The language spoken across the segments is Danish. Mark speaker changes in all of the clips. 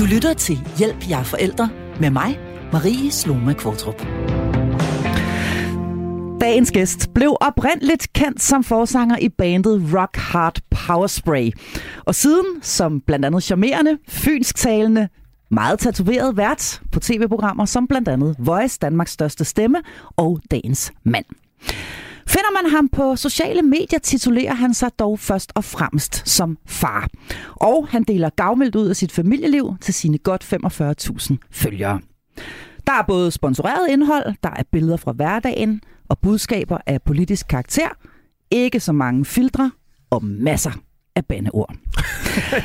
Speaker 1: Du lytter til Hjælp jer forældre med mig, Marie Sloma Kvartrup. Dagens gæst blev oprindeligt kendt som forsanger i bandet Rock Hard Power Spray. Og siden som blandt andet charmerende, fynsktalende, meget tatoveret vært på tv-programmer som blandt andet Voice, Danmarks største stemme og Dagens Mand. Finder man ham på sociale medier, titulerer han sig dog først og fremmest som far. Og han deler gavmildt ud af sit familieliv til sine godt 45.000 følgere. Der er både sponsoreret indhold, der er billeder fra hverdagen og budskaber af politisk karakter, ikke så mange filtre og masser af bandeord.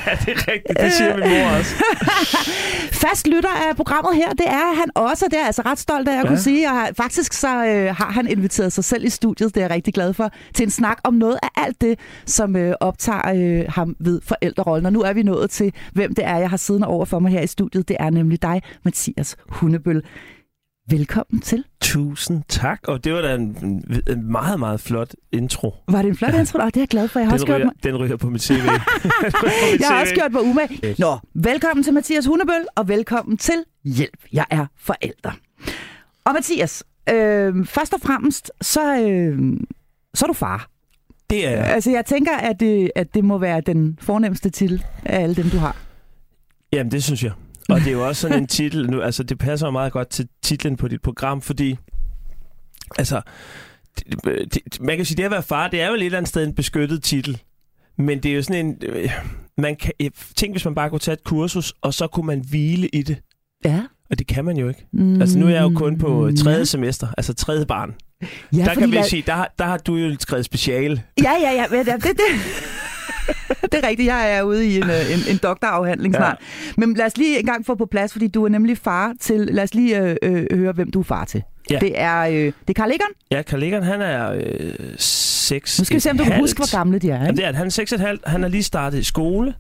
Speaker 2: ja, det er rigtigt. Det siger min mor også.
Speaker 1: Fast lytter af programmet her, det er han også. Det er jeg altså ret stolt af at ja. kunne sige. Og faktisk så øh, har han inviteret sig selv i studiet, det er jeg rigtig glad for, til en snak om noget af alt det, som øh, optager øh, ham ved forældrerollen. Og nu er vi nået til, hvem det er, jeg har siddende over for mig her i studiet. Det er nemlig dig, Mathias Hundebøl. Velkommen til.
Speaker 2: Tusind tak, og det var da en, en meget, meget flot intro.
Speaker 1: Var det en flot intro? Oh, det er jeg glad for. Jeg har
Speaker 2: den,
Speaker 1: også
Speaker 2: ryger,
Speaker 1: mig...
Speaker 2: den ryger på mit CV.
Speaker 1: jeg har også gjort mig umage. Nå, velkommen til Mathias Hundebøl, og velkommen til Hjælp. Jeg er forælder. Og Mathias, øh, først og fremmest, så, øh, så er du far.
Speaker 2: Det er
Speaker 1: Altså, jeg tænker, at det, at det må være den fornemmeste titel af alle dem, du har.
Speaker 2: Jamen, det synes jeg. Og det er jo også sådan en titel, nu, altså det passer meget godt til titlen på dit program, fordi altså, det, det, man kan sige, det at være far, det er jo et eller andet sted en beskyttet titel. Men det er jo sådan en... Øh, man kan, tænk, hvis man bare kunne tage et kursus, og så kunne man hvile i det.
Speaker 1: Ja.
Speaker 2: Og det kan man jo ikke. Mm, altså nu er jeg jo kun på tredje ja. semester, altså tredje barn. Ja, der kan vi jeg... sige, der, der har du jo skrevet speciale.
Speaker 1: Ja, ja, ja. Det, det, det er rigtigt. Jeg er ude i en, øh, en, en doktorafhandling snart. Ja. Men lad os lige en gang få på plads, fordi du er nemlig far til... Lad os lige øh, øh, høre, hvem du er far til. Ja. Det er, øh, det er Carl Egon.
Speaker 2: Ja, Carl Egon, han er øh, 6
Speaker 1: Nu skal vi se, om du kan huske, hvor gamle de er. Ikke?
Speaker 2: Jamen, det er, han er 6,5. Han er lige startet i skole.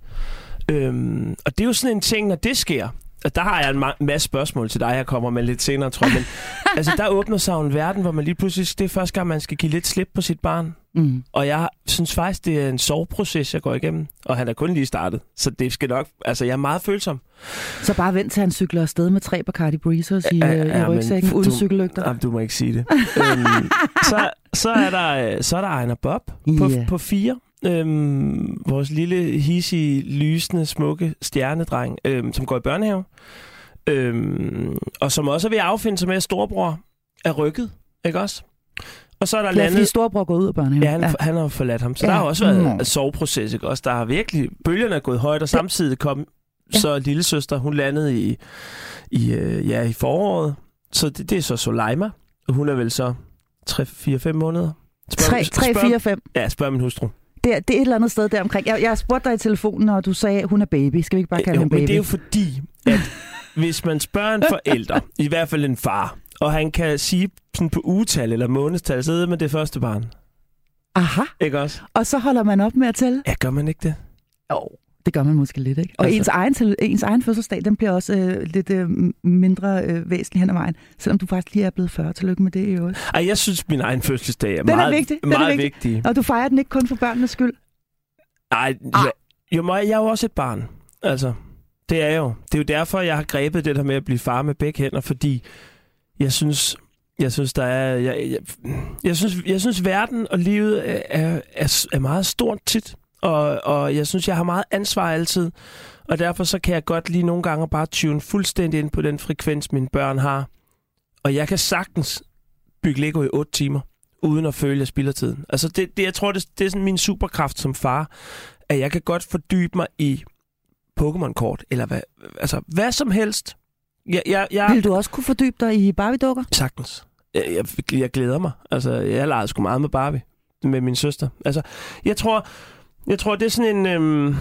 Speaker 2: Øhm, og det er jo sådan en ting, når det sker, og der har jeg en ma- masse spørgsmål til dig, jeg kommer med lidt senere, tror jeg. Men, altså, der åbner sig en verden, hvor man lige pludselig, det er første gang, man skal give lidt slip på sit barn. Mm. Og jeg synes faktisk, det er en soveproces, jeg går igennem. Og han er kun lige startet. Så det skal nok... Altså, jeg er meget følsom.
Speaker 1: Så bare vent til han cykler afsted med tre Bacardi Breezers i, ja, ja, i rygsækken uden du, cykellygter.
Speaker 2: Jamen, du må ikke sige det. øhm, så, så, er der, så er der Ejner Bob på, yeah. på fire. Øhm, vores lille, hissige, lysende, smukke stjernedreng, øhm, som går i børnehave. Øhm, og som også er ved at affinde sig med, at storebror er rykket, ikke også? Og så er der
Speaker 1: ja,
Speaker 2: landet...
Speaker 1: fordi storebror går ud af børnehaven.
Speaker 2: Ja, han, ja. han har forladt ham. Så ja. der har også været mm. en soveproces, ikke også? Der har virkelig... Bølgerne er gået højt, og samtidig kom ja. så lille søster, hun landede i, i, øh, ja, i foråret. Så det, det er så Soleima. Og hun er vel så 3-4-5 måneder.
Speaker 1: 3-4-5?
Speaker 2: Ja, spørg min hustru.
Speaker 1: Det er, det er et eller andet sted der omkring. Jeg, jeg spurgte dig i telefonen, og du sagde, at hun er baby. Skal vi ikke bare kalde
Speaker 2: jo,
Speaker 1: hende baby?
Speaker 2: men det er jo fordi, at hvis man spørger en forælder, i hvert fald en far, og han kan sige sådan på ugetal eller månedstal, så ved man det første barn.
Speaker 1: Aha.
Speaker 2: Ikke også?
Speaker 1: Og så holder man op med at tælle?
Speaker 2: Ja, gør man ikke det?
Speaker 1: Jo, det gør man måske lidt, ikke? Og altså... ens, egen, ens egen fødselsdag, den bliver også øh, lidt øh, mindre øh, væsentlig hen ad vejen, selvom du faktisk lige er blevet 40. Tillykke med det i øvrigt.
Speaker 2: Ej, jeg synes, min egen fødselsdag er
Speaker 1: den
Speaker 2: meget,
Speaker 1: er vigtig.
Speaker 2: Den meget
Speaker 1: er vigtig. vigtig. Og du fejrer den ikke kun for børnenes skyld?
Speaker 2: Nej, ah. jo, jeg er jo også et barn. Altså, det er jo. Det er jo derfor, jeg har grebet det der med at blive far med begge hænder, fordi jeg synes, jeg synes, der er... Jeg, jeg, jeg, synes, jeg synes, verden og livet er, er, er meget stort tit. Og, og jeg synes, jeg har meget ansvar altid. Og derfor så kan jeg godt lige nogle gange bare tune fuldstændig ind på den frekvens, mine børn har. Og jeg kan sagtens bygge Lego i 8 timer, uden at føle, at jeg spilder tiden. Altså, det, det, jeg tror, det, det er sådan min superkraft som far, at jeg kan godt fordybe mig i Pokémon-kort, eller hvad, altså, hvad som helst,
Speaker 1: jeg, jeg, jeg... Vil du også kunne fordybe dig i Barbie-dukker?
Speaker 2: Sagtens. Jeg, jeg, jeg glæder mig. Altså, jeg legede sgu meget med Barbie. Med min søster. Altså, jeg tror, jeg tror det er sådan en... Øhm,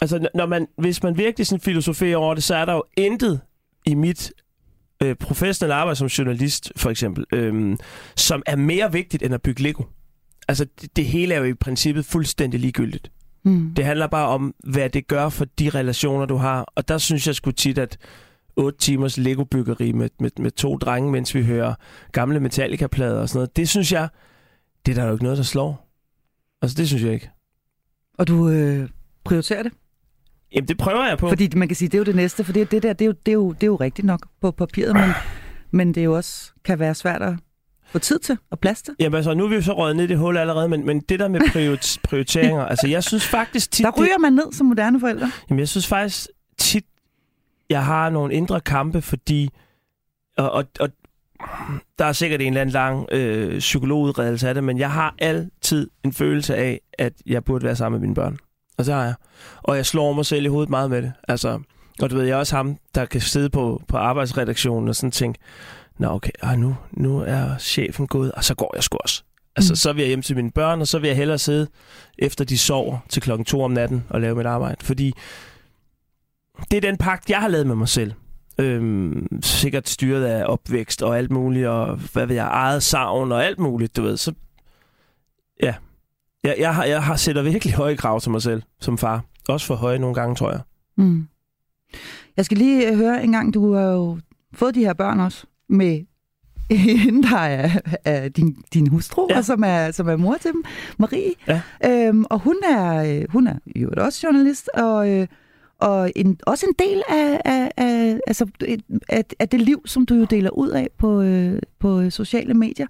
Speaker 2: altså, når man, hvis man virkelig sådan filosoferer over det, så er der jo intet i mit øh, professionelle arbejde som journalist, for eksempel, øhm, som er mere vigtigt end at bygge Lego. Altså, det, det hele er jo i princippet fuldstændig ligegyldigt. Mm. Det handler bare om, hvad det gør for de relationer, du har. Og der synes jeg sgu tit, at 8 timers Lego-byggeri med, med, med to drenge, mens vi hører gamle Metallica-plader og sådan noget. Det synes jeg, det er der jo ikke noget, der slår. Altså, det synes jeg ikke.
Speaker 1: Og du øh, prioriterer det?
Speaker 2: Jamen, det prøver jeg på.
Speaker 1: Fordi man kan sige, det er jo det næste, for det, det der, det er, jo, det, er jo, det er jo rigtigt nok på papiret, men, men det er jo også kan være svært at få tid til og plads til.
Speaker 2: Jamen altså, nu er vi jo så røget ned i det hul allerede, men, men det der med priori- prioriteringer, altså jeg synes faktisk tit...
Speaker 1: Der ryger man ned som moderne forældre.
Speaker 2: Jamen jeg synes faktisk tit, jeg har nogle indre kampe, fordi... Og, og, og der er sikkert en eller anden lang øh, psykologudredelse af det, men jeg har altid en følelse af, at jeg burde være sammen med mine børn. Og så har jeg. Og jeg slår mig selv i hovedet meget med det. Altså, og du ved, jeg er også ham, der kan sidde på, på arbejdsredaktionen og sådan tænke, nå okay, ah, nu, nu er chefen gået, og så går jeg sgu også. Altså, mm. så vil jeg hjem til mine børn, og så vil jeg hellere sidde, efter de sover, til klokken to om natten og lave mit arbejde. Fordi det er den pagt, jeg har lavet med mig selv. Øhm, sikkert styret af opvækst og alt muligt, og hvad ved jeg, eget savn og alt muligt, du ved. Så ja, jeg, jeg, har, jeg har sætter virkelig høje krav til mig selv som far. Også for høje nogle gange, tror jeg.
Speaker 1: Mm. Jeg skal lige høre en gang, du har jo fået de her børn også med hende, der er, er din, din hustru, ja. og som er, som er mor til dem, Marie.
Speaker 2: Ja.
Speaker 1: Øhm, og hun er, hun er jo også journalist, og, øh, og en, også en del af, af, af, altså, af, af det liv, som du jo deler ud af på, øh, på sociale medier.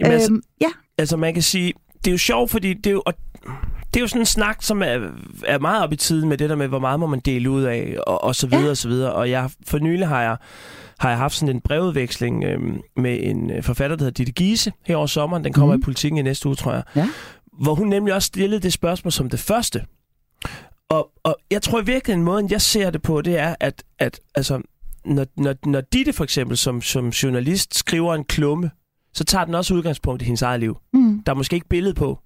Speaker 2: Jamen, altså,
Speaker 1: øhm, ja.
Speaker 2: Altså man kan sige, det er jo sjovt, fordi det er jo, og det er jo sådan en snak, som er, er meget op i tiden med det der med, hvor meget må man dele ud af, og, og så videre, ja. og så videre. Og jeg, for nylig har jeg, har jeg haft sådan en brevudveksling øh, med en forfatter, der hedder Ditte Giese, her over sommeren. Den kommer mm. i politikken i næste uge, tror jeg.
Speaker 1: Ja.
Speaker 2: Hvor hun nemlig også stillede det spørgsmål som det første. Og, og jeg tror i virkeligheden, måden jeg ser det på, det er, at, at altså, når, når, når Ditte for eksempel som, som journalist skriver en klumme, så tager den også udgangspunkt i hendes eget liv.
Speaker 1: Mm.
Speaker 2: Der er måske ikke billede på,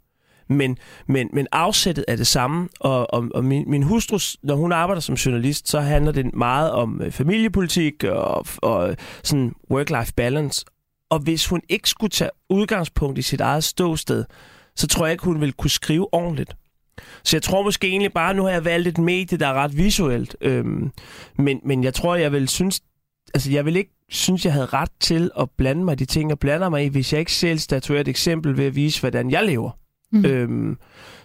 Speaker 2: men, men, men afsættet er det samme, og, og, og min, min hustru, når hun arbejder som journalist, så handler det meget om øh, familiepolitik og, og sådan work-life balance. Og hvis hun ikke skulle tage udgangspunkt i sit eget ståsted, så tror jeg ikke, hun ville kunne skrive ordentligt. Så jeg tror måske egentlig bare, nu har jeg valgt et medie, der er ret visuelt. Øhm, men, men jeg tror, jeg vil synes, altså jeg vil ikke synes, jeg havde ret til at blande mig i de ting, jeg blander mig i, hvis jeg ikke selv statuerer et eksempel ved at vise, hvordan jeg lever. Mm. Øhm,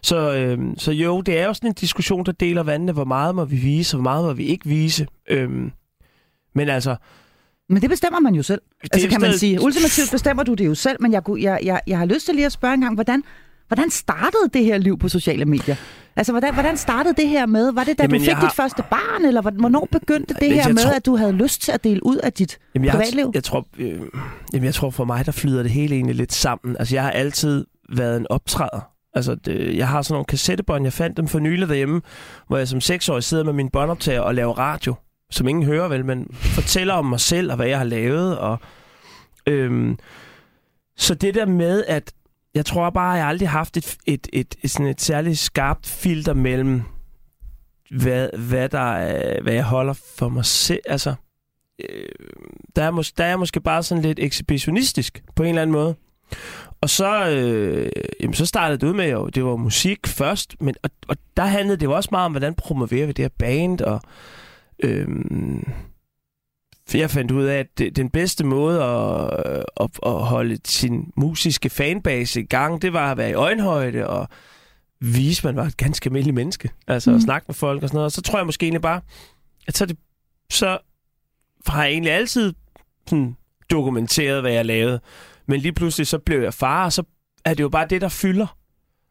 Speaker 2: så, øhm, så jo, det er jo sådan en diskussion, der deler vandene. Hvor meget må vi vise, hvor meget må vi ikke vise? Øhm, men altså...
Speaker 1: Men det bestemmer man jo selv. Det altså kan man sige. Ultimativt bestemmer du det jo selv, men jeg, jeg, jeg, jeg har lyst til lige at spørge en gang, hvordan, hvordan startede det her liv på sociale medier? Altså, hvordan, hvordan startede det her med? Var det, da Jamen, du fik har... dit første barn, eller hvornår begyndte det her med, tror... at du havde lyst til at dele ud af dit
Speaker 2: jamen, jeg
Speaker 1: privatliv?
Speaker 2: Har, jeg, tror, øh, jamen, jeg tror for mig, der flyder det hele egentlig lidt sammen. Altså, jeg har altid været en optræder. Altså, det, jeg har sådan nogle kassettebånd, jeg fandt dem for nylig derhjemme, hvor jeg som seksårig sidder med min båndoptager og laver radio, som ingen hører vel, men fortæller om mig selv og hvad jeg har lavet. Og, øhm, så det der med, at jeg tror bare, at jeg aldrig har haft et, et, et, et, sådan et særligt skarpt filter mellem, hvad, hvad, der øh, hvad jeg holder for mig selv. Altså, øh, der, er mås- der er jeg måske bare sådan lidt ekshibitionistisk på en eller anden måde. Og så, øh, jamen, så startede det ud med, jo, det var musik først, men, og, og der handlede det jo også meget om, hvordan promoverer vi det her band, og øh, jeg fandt ud af, at den bedste måde at, at, at holde sin musiske fanbase i gang, det var at være i øjenhøjde og vise, at man var et ganske almindeligt menneske. Altså mm. at snakke med folk og sådan noget. Og så tror jeg måske egentlig bare, at så, det, så har jeg egentlig altid sådan dokumenteret, hvad jeg lavede. Men lige pludselig så blev jeg far, og så er det jo bare det, der fylder.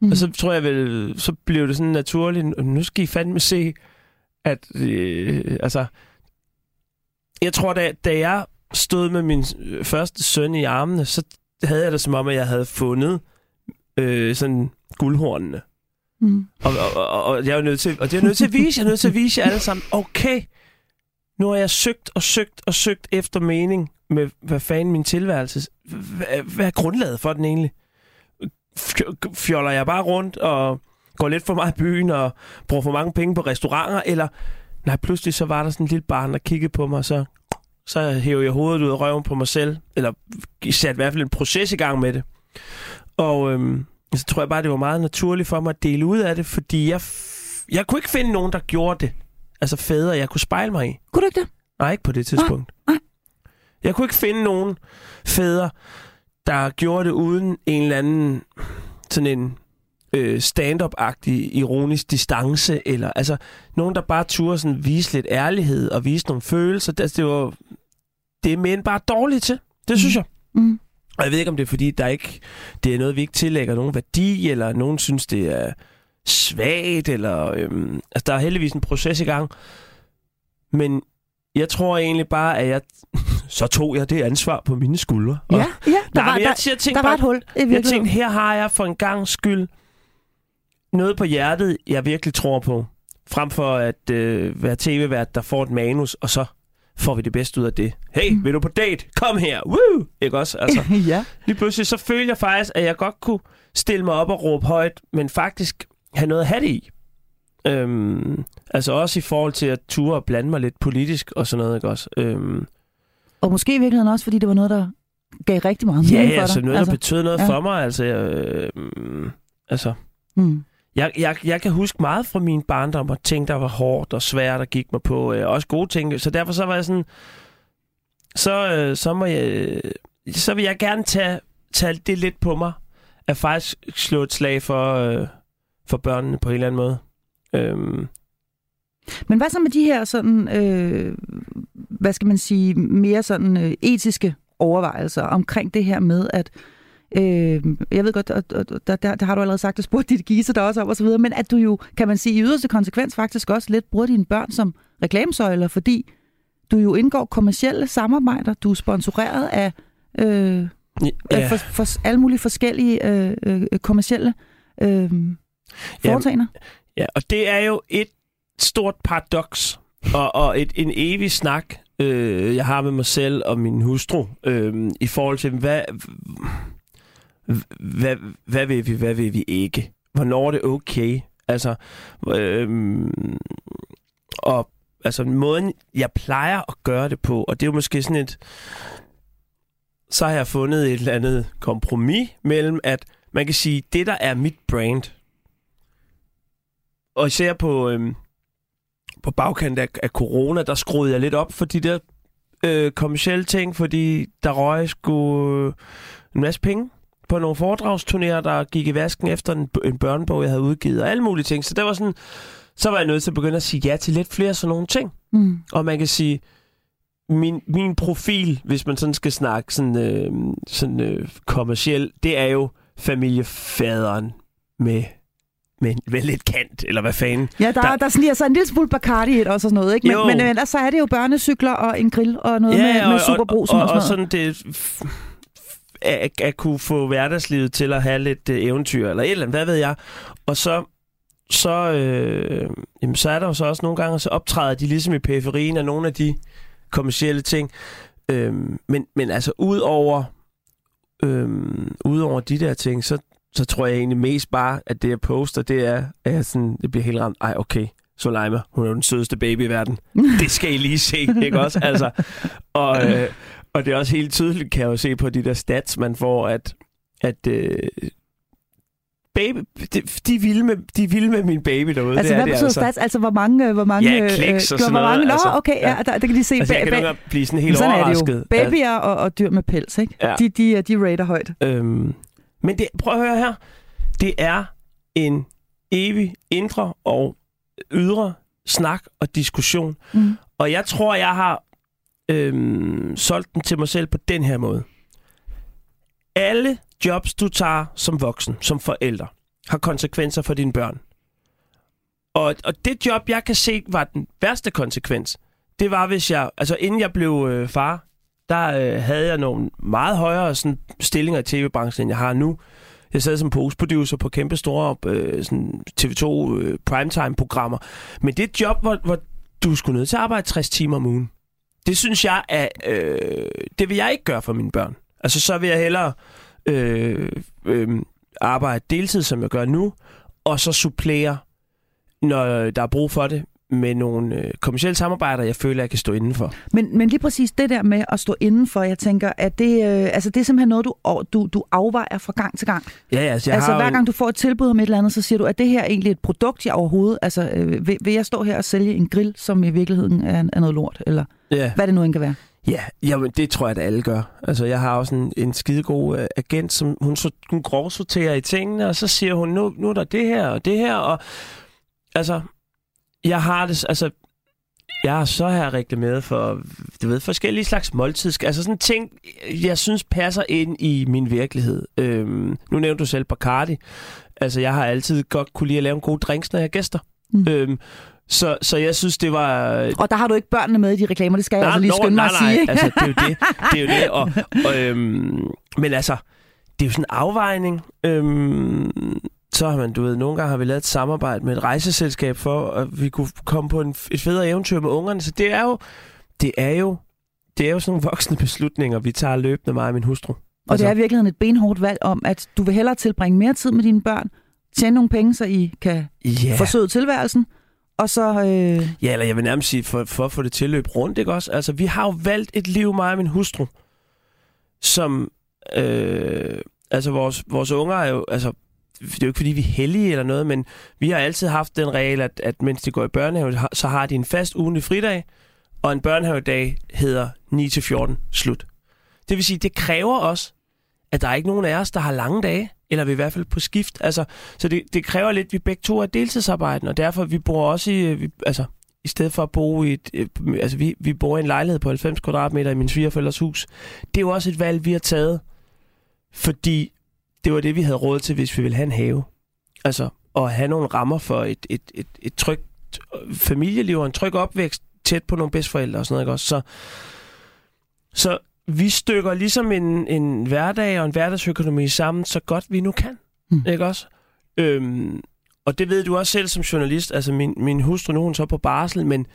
Speaker 2: Mm. Og så tror jeg vel, så blev det sådan naturligt, nu skal I fandme se, at øh, altså, jeg tror, da, da jeg stod med min første søn i armene, så havde jeg det som om, at jeg havde fundet øh, sådan guldhornene. Mm. Og, og, og, og, jeg er nødt til, og det er nødt til at vise, jeg er nødt til at vise jer alle sammen, okay, nu har jeg søgt og søgt og søgt efter mening med, hvad fanden min tilværelse, hvad, hvad er grundlaget for den egentlig? Fjoller jeg bare rundt og går lidt for meget i byen og bruger for mange penge på restauranter, eller nej, pludselig så var der sådan en lille barn, der kiggede på mig, og så, så hævde jeg hovedet ud af røven på mig selv, eller satte i hvert fald en proces i gang med det. Og øhm, så tror jeg bare, det var meget naturligt for mig at dele ud af det, fordi jeg, jeg kunne ikke finde nogen, der gjorde det. Altså fædre, jeg kunne spejle mig i.
Speaker 1: Kunne du ikke det?
Speaker 2: Nej, ikke på det tidspunkt.
Speaker 1: Nej, nej.
Speaker 2: Jeg kunne ikke finde nogen fædre, der gjorde det uden en eller anden sådan en øh, stand-up-agtig ironisk distance, eller altså nogen, der bare turde sådan vise lidt ærlighed og vise nogle følelser. Det, det var det er mænd bare dårligt til. Det synes jeg.
Speaker 1: Mm.
Speaker 2: Og jeg ved ikke, om det er fordi, der ikke, det er noget, vi ikke tillægger nogen værdi, eller nogen synes, det er svagt, eller... Øhm, altså, der er heldigvis en proces i gang. Men jeg tror egentlig bare, at jeg... så tog jeg det ansvar på mine skuldre.
Speaker 1: Ja, ja der,
Speaker 2: Nej,
Speaker 1: var,
Speaker 2: jeg-
Speaker 1: der,
Speaker 2: jeg tænkte
Speaker 1: der var
Speaker 2: bare-
Speaker 1: et hul i
Speaker 2: Jeg tænkte, her har jeg for en gang skyld noget på hjertet, jeg virkelig tror på. Frem for at øh, være tv-vært, der får et manus, og så får vi det bedste ud af det. Hey,
Speaker 1: Mm.
Speaker 2: vil du på date? Kom her! Woo! Ikke også? Altså,
Speaker 1: ja.
Speaker 2: lige pludselig så følte jeg faktisk, at jeg godt kunne stille mig op og råbe højt, men faktisk have noget at have det i. Øhm, altså også i forhold til at ture og blande mig lidt politisk og sådan noget, ikke også? Øhm,
Speaker 1: Og måske i virkeligheden også, fordi det var noget, der gav rigtig meget
Speaker 2: ja,
Speaker 1: mening for
Speaker 2: altså
Speaker 1: dig.
Speaker 2: noget, der betød noget
Speaker 1: ja.
Speaker 2: for mig. Altså, øh, altså
Speaker 1: mm.
Speaker 2: Jeg, jeg, jeg kan huske meget fra min barndom, og ting, der var hårdt og svært, der gik mig på. Øh, også gode ting. Så derfor så var jeg sådan... Så, øh, så, må jeg, øh, så vil jeg gerne tage, tage det lidt på mig. At faktisk slå et slag for, øh, for børnene på en eller anden måde. Øhm,
Speaker 1: Men hvad så med de her sådan, øh, hvad skal man sige, mere sådan øh, etiske overvejelser omkring det her med, at øh, jeg ved godt, at, at, der, der, der har du allerede sagt, at spurgte dit gise der også og så videre, men at du jo, kan man sige, i yderste konsekvens faktisk også lidt bruger dine børn som reklamesøjler, fordi du jo indgår kommercielle samarbejder, du er sponsoreret af, øh,
Speaker 2: ja,
Speaker 1: af for, for alle mulige forskellige øh, øh, kommercielle øh, foretagender.
Speaker 2: Ja, og det er jo et stort paradoks, og, og et, en evig snak, øh, jeg har med mig selv og min hustru, øh, i forhold til, hvad, hvad, hvad vil vi, hvad vil vi ikke? Hvornår er det okay? Altså, øhm, og altså måden, jeg plejer at gøre det på, og det er jo måske sådan et, så har jeg fundet et eller andet kompromis mellem, at man kan sige, det der er mit brand, og især på, øhm, på bagkant af, af corona, der skruede jeg lidt op for de der øh, kommersielle ting, fordi der røg sgu øh, en masse penge på nogle foredragsturnéer, der gik i vasken efter en, en børnebog, jeg havde udgivet, og alle mulige ting. Så det var sådan, så var jeg nødt til at begynde at sige ja til lidt flere sådan nogle ting.
Speaker 1: Mm.
Speaker 2: Og man kan sige, min, min profil, hvis man sådan skal snakke sådan, øh, sådan øh, kommerciel, det er jo familiefaderen med, med, med lidt kant, eller hvad fanden.
Speaker 1: Ja, der, der,
Speaker 2: Der-
Speaker 1: sniger sig en lille smule Bacardi også og sådan noget, ikke? Men,
Speaker 2: Jo.
Speaker 1: men, men ellers så er det jo børnecykler og en grill og noget med, med superbrusen
Speaker 2: og,
Speaker 1: og,
Speaker 2: og, og
Speaker 1: sådan noget.
Speaker 2: sådan det at, at kunne få hverdagslivet til at have lidt øh, eventyr, eller et eller andet, hvad ved jeg. Og så, så, øh, jamen, så er der jo så også nogle gange, så optræder de ligesom i periferien af nogle af de kommercielle ting. Øh, men, men altså, ud over, øh, ud over de der ting, så, så tror jeg egentlig mest bare, at det jeg poster, det er, at jeg sådan, det bliver helt ramt. Ej, okay, Soleima, hun er den sødeste baby i verden. Det skal I lige se, ikke også? Altså, og, øh, og det er også helt tydeligt, kan jeg jo se på de der stats, man får, at, at øh, baby, de, de, er vilde med, de er vilde med min baby derude.
Speaker 1: Altså,
Speaker 2: det er
Speaker 1: hvad
Speaker 2: det,
Speaker 1: betyder
Speaker 2: altså.
Speaker 1: stats? Altså, hvor mange... øh, Hvor mange
Speaker 2: Ja,
Speaker 1: øh,
Speaker 2: kliks og
Speaker 1: hvor
Speaker 2: sådan
Speaker 1: mange,
Speaker 2: noget,
Speaker 1: Nå,
Speaker 2: altså.
Speaker 1: okay, ja, der, der kan de se...
Speaker 2: Altså, jeg kan gange blive sådan helt
Speaker 1: sådan er det
Speaker 2: overrasket.
Speaker 1: jo. Babyer og, og dyr med pels, ikke?
Speaker 2: Ja.
Speaker 1: De, de, de rater højt.
Speaker 2: Øhm, men det, prøv at høre her. Det er en evig indre og ydre snak og diskussion.
Speaker 1: Mm.
Speaker 2: Og jeg tror, jeg har øhm, solgt den til mig selv på den her måde. Alle jobs, du tager som voksen, som forælder, har konsekvenser for dine børn. Og, og det job, jeg kan se, var den værste konsekvens, det var, hvis jeg, altså inden jeg blev øh, far, der øh, havde jeg nogle meget højere sådan, stillinger i tv-branchen, end jeg har nu. Jeg sad som postproducer på kæmpe store øh, sådan TV2 øh, primetime-programmer. Men det er et job, hvor, hvor du skulle nødt til at arbejde 60 timer om ugen. Det synes jeg er... Øh, det vil jeg ikke gøre for mine børn. Altså, så vil jeg hellere øh, øh, arbejde deltid, som jeg gør nu, og så supplere, når der er brug for det, med nogle øh, kommersielle samarbejder, jeg føler, jeg kan stå indenfor.
Speaker 1: Men, men lige præcis det der med at stå indenfor, jeg tænker, at det, øh, altså det er simpelthen noget, du, du, du afvejer fra gang til gang.
Speaker 2: Ja, ja, altså, jeg
Speaker 1: altså
Speaker 2: har
Speaker 1: hver gang du får et tilbud om et eller andet, så siger du, at det her er egentlig et produkt, jeg overhovedet... Altså øh, vil, vil jeg stå her og sælge en grill, som i virkeligheden er, er noget lort? Eller
Speaker 2: Ja.
Speaker 1: hvad det nu end kan være?
Speaker 2: Ja, jamen, det tror jeg, at alle gør. Altså, jeg har også en, en skidegod uh, agent, som hun, så, hun grovsorterer i tingene, og så siger hun, nu, nu er der det her og det her, og altså, jeg har det, altså, jeg har så her reklameret for, du ved, forskellige slags måltids, altså sådan ting, jeg synes passer ind i min virkelighed. Øhm, nu nævnte du selv Bacardi. Altså, jeg har altid godt kunne lide at lave en god drinks, når jeg har gæster. Mm. Øhm, så, så jeg synes, det var...
Speaker 1: Og der har du ikke børnene med i de reklamer, det skal nej, jeg altså lige skynde mig nej, at sige.
Speaker 2: Nej, altså, det er jo det. det, er jo det. Og, og, øhm, men altså, det er jo sådan en afvejning. Øhm, så har man, du ved, nogle gange har vi lavet et samarbejde med et rejseselskab for, at vi kunne komme på en, et federe eventyr med ungerne. Så det er jo, det er jo, det er jo sådan nogle voksne beslutninger, vi tager løbende mig og min hustru. Og
Speaker 1: altså, det er virkelig et benhårdt valg om, at du vil hellere tilbringe mere tid med dine børn, tjene nogle penge, så I kan yeah. forsøge tilværelsen, og så... Øh...
Speaker 2: Ja, eller jeg vil nærmest sige, for, for at få det tilløb rundt, ikke også? Altså, vi har jo valgt et liv, mig og min hustru, som... Øh, altså, vores, vores unger er jo... Altså, det er jo ikke, fordi vi er heldige eller noget, men vi har altid haft den regel, at, at mens de går i børnehave, så har de en fast ugentlig fridag, og en børnehavedag hedder 9-14 slut. Det vil sige, det kræver også, at der er ikke nogen af os, der har lange dage, eller vi er i hvert fald på skift. Altså, så det, det kræver lidt, at vi begge to er deltidsarbejdende, og derfor vi bor også i, øh, vi, altså, i stedet for at bo i et, øh, altså vi, vi bor i en lejlighed på 90 kvadratmeter i min svigerforældres hus. Det er jo også et valg, vi har taget, fordi det var det, vi havde råd til, hvis vi ville have en have. Altså, at have nogle rammer for et, et, et, et trygt øh, familieliv og en tryg opvækst tæt på nogle bedstforældre og sådan noget, ikke også? Så, så vi stykker ligesom en, en hverdag og en hverdagsøkonomi sammen, så godt vi nu kan. Mm. Ikke også? Øhm, og det ved du også selv som journalist. Altså, min, min hustru nu, hun så på barsel, men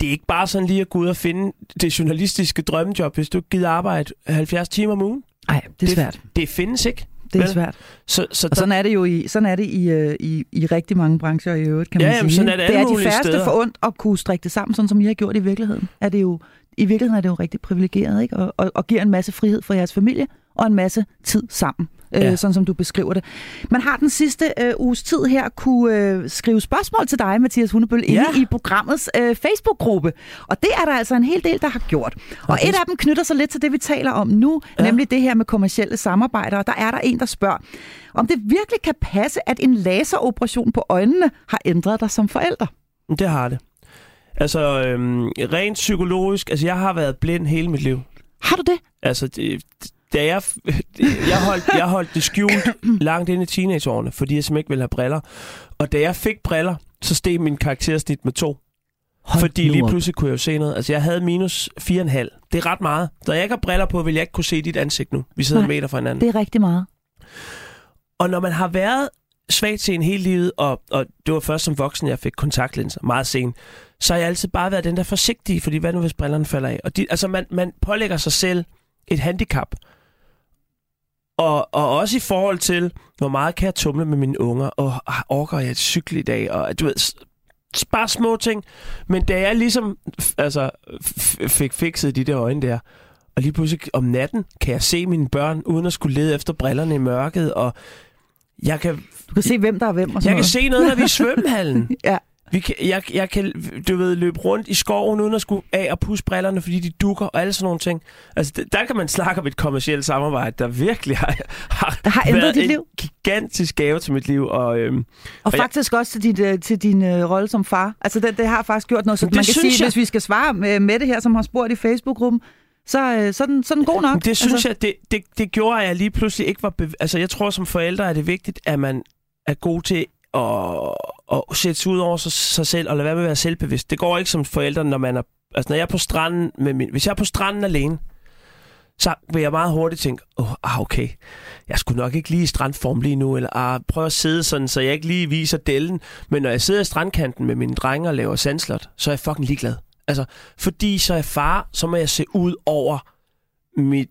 Speaker 2: det er ikke bare sådan lige at gå ud og finde det journalistiske drømmejob, hvis du gider arbejde 70 timer om ugen.
Speaker 1: Nej, det er svært.
Speaker 2: Det, det findes ikke.
Speaker 1: Det er svært. Så, så og sådan er det jo i, sådan er det i, øh, i, i rigtig mange brancher i øvrigt, kan
Speaker 2: ja,
Speaker 1: man
Speaker 2: jamen,
Speaker 1: sige.
Speaker 2: Sådan er det,
Speaker 1: det er
Speaker 2: de
Speaker 1: færreste
Speaker 2: steder.
Speaker 1: for ondt at kunne strikke det sammen, sådan som I har gjort i virkeligheden. Er det jo, I virkeligheden er det jo rigtig privilegeret, ikke? Og, og, og giver en masse frihed for jeres familie og en masse tid sammen, øh, ja. øh, sådan som du beskriver det. Man har den sidste øh, uges tid her kunne øh, skrive spørgsmål til dig, Mathias Hundebøl, ja. inde i programmets øh, Facebook-gruppe. Og det er der altså en hel del, der har gjort. Og okay. et af dem knytter sig lidt til det, vi taler om nu, ja. nemlig det her med kommersielle samarbejder. Og der er der en, der spørger, om det virkelig kan passe, at en laseroperation på øjnene har ændret dig som forælder.
Speaker 2: Det har det. Altså, øhm, rent psykologisk, altså jeg har været blind hele mit liv.
Speaker 1: Har du det?
Speaker 2: Altså, det, da jeg, jeg, holdt, jeg holdt det skjult langt ind i teenageårene, fordi jeg simpelthen ikke ville have briller. Og da jeg fik briller, så steg min karaktersnit med to. Hold fordi lige pludselig kunne jeg jo se noget. Altså, jeg havde minus 4,5. Det er ret meget. Da jeg ikke har briller på, vil jeg ikke kunne se dit ansigt nu. Vi sidder Nej, en meter fra hinanden.
Speaker 1: Det er rigtig meget.
Speaker 2: Og når man har været svagt til en hele livet, og, og det var først som voksen, jeg fik kontaktlinser, meget sent, så har jeg altid bare været den der forsigtige, fordi hvad nu hvis brillerne falder af? Og de, altså, man, man pålægger sig selv et handicap. Og, og også i forhold til, hvor meget kan jeg tumle med mine unger, og orker jeg et cykle i dag, og du ved, bare små ting. Men da jeg ligesom altså, fik fikset de der øjne der, og lige pludselig om natten kan jeg se mine børn, uden at skulle lede efter brillerne i mørket, og jeg kan...
Speaker 1: Du kan se, hvem der er hvem og sådan
Speaker 2: Jeg
Speaker 1: noget.
Speaker 2: kan se noget, når vi er i svømmehallen.
Speaker 1: ja.
Speaker 2: Vi kan, jeg, jeg kan, du ved, løbe rundt i skoven, uden at skulle af og pusse brillerne, fordi de dukker og alle sådan nogle ting. Altså, der kan man snakke om et kommersielt samarbejde, der virkelig har, har,
Speaker 1: der har ændret dit
Speaker 2: en
Speaker 1: liv.
Speaker 2: gigantisk gave til mit liv. Og, øhm,
Speaker 1: og, og faktisk jeg, også til din, øh, til din uh, rolle som far. Altså, det, det har faktisk gjort noget. Så man kan sige, jeg... hvis vi skal svare med, med det her, som har spurgt i Facebook-gruppen, så, øh, så, den, så den god nok.
Speaker 2: Det synes altså. jeg, det, det, det gjorde, at jeg lige pludselig ikke var... Bev- altså, jeg tror, som forældre er det vigtigt, at man er god til at, at sætte sig ud over sig, sig selv og lade være med at være selvbevidst. Det går ikke som forældre, når man er... Altså, når jeg er på stranden med min... Hvis jeg er på stranden alene, så vil jeg meget hurtigt tænke, åh, oh, okay, jeg skulle nok ikke lige i strandform lige nu, eller ah, prøv at sidde sådan, så jeg ikke lige viser dellen. Men når jeg sidder i strandkanten med mine drenge og laver sandslot, så er jeg fucking ligeglad. Altså, fordi så er far, så må jeg se ud over mit,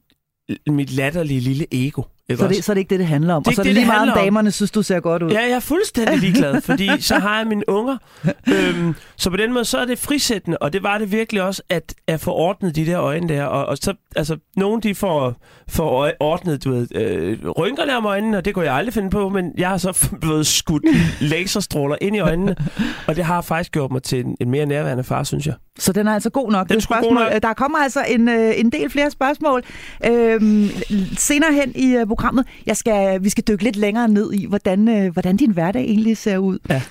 Speaker 2: mit latterlige lille ego. Ikke
Speaker 1: Så
Speaker 2: også?
Speaker 1: det, så er det ikke det, det handler om.
Speaker 2: Det er
Speaker 1: og så er det
Speaker 2: det,
Speaker 1: lige
Speaker 2: det
Speaker 1: meget, om damerne synes, du ser godt ud.
Speaker 2: Ja, jeg er fuldstændig ligeglad, fordi så har jeg mine unger. Øhm, så på den måde, så er det frisættende, og det var det virkelig også, at, at få ordnet de der øjne der. Og, og så, altså, nogle de får, får ordnet, du ved, øh, rynkerne om øjnene, og det kunne jeg aldrig finde på, men jeg har så blevet skudt laserstråler ind i øjnene, og det har faktisk gjort mig til en, en mere nærværende far, synes jeg.
Speaker 1: Så den er altså god nok.
Speaker 2: Den er
Speaker 1: det
Speaker 2: sgu god nok.
Speaker 1: Der kommer altså en, øh, en del flere spørgsmål øhm, senere hen i øh, programmet. Jeg skal, vi skal dykke lidt længere ned i, hvordan, øh, hvordan din hverdag egentlig ser ud.
Speaker 2: Ja.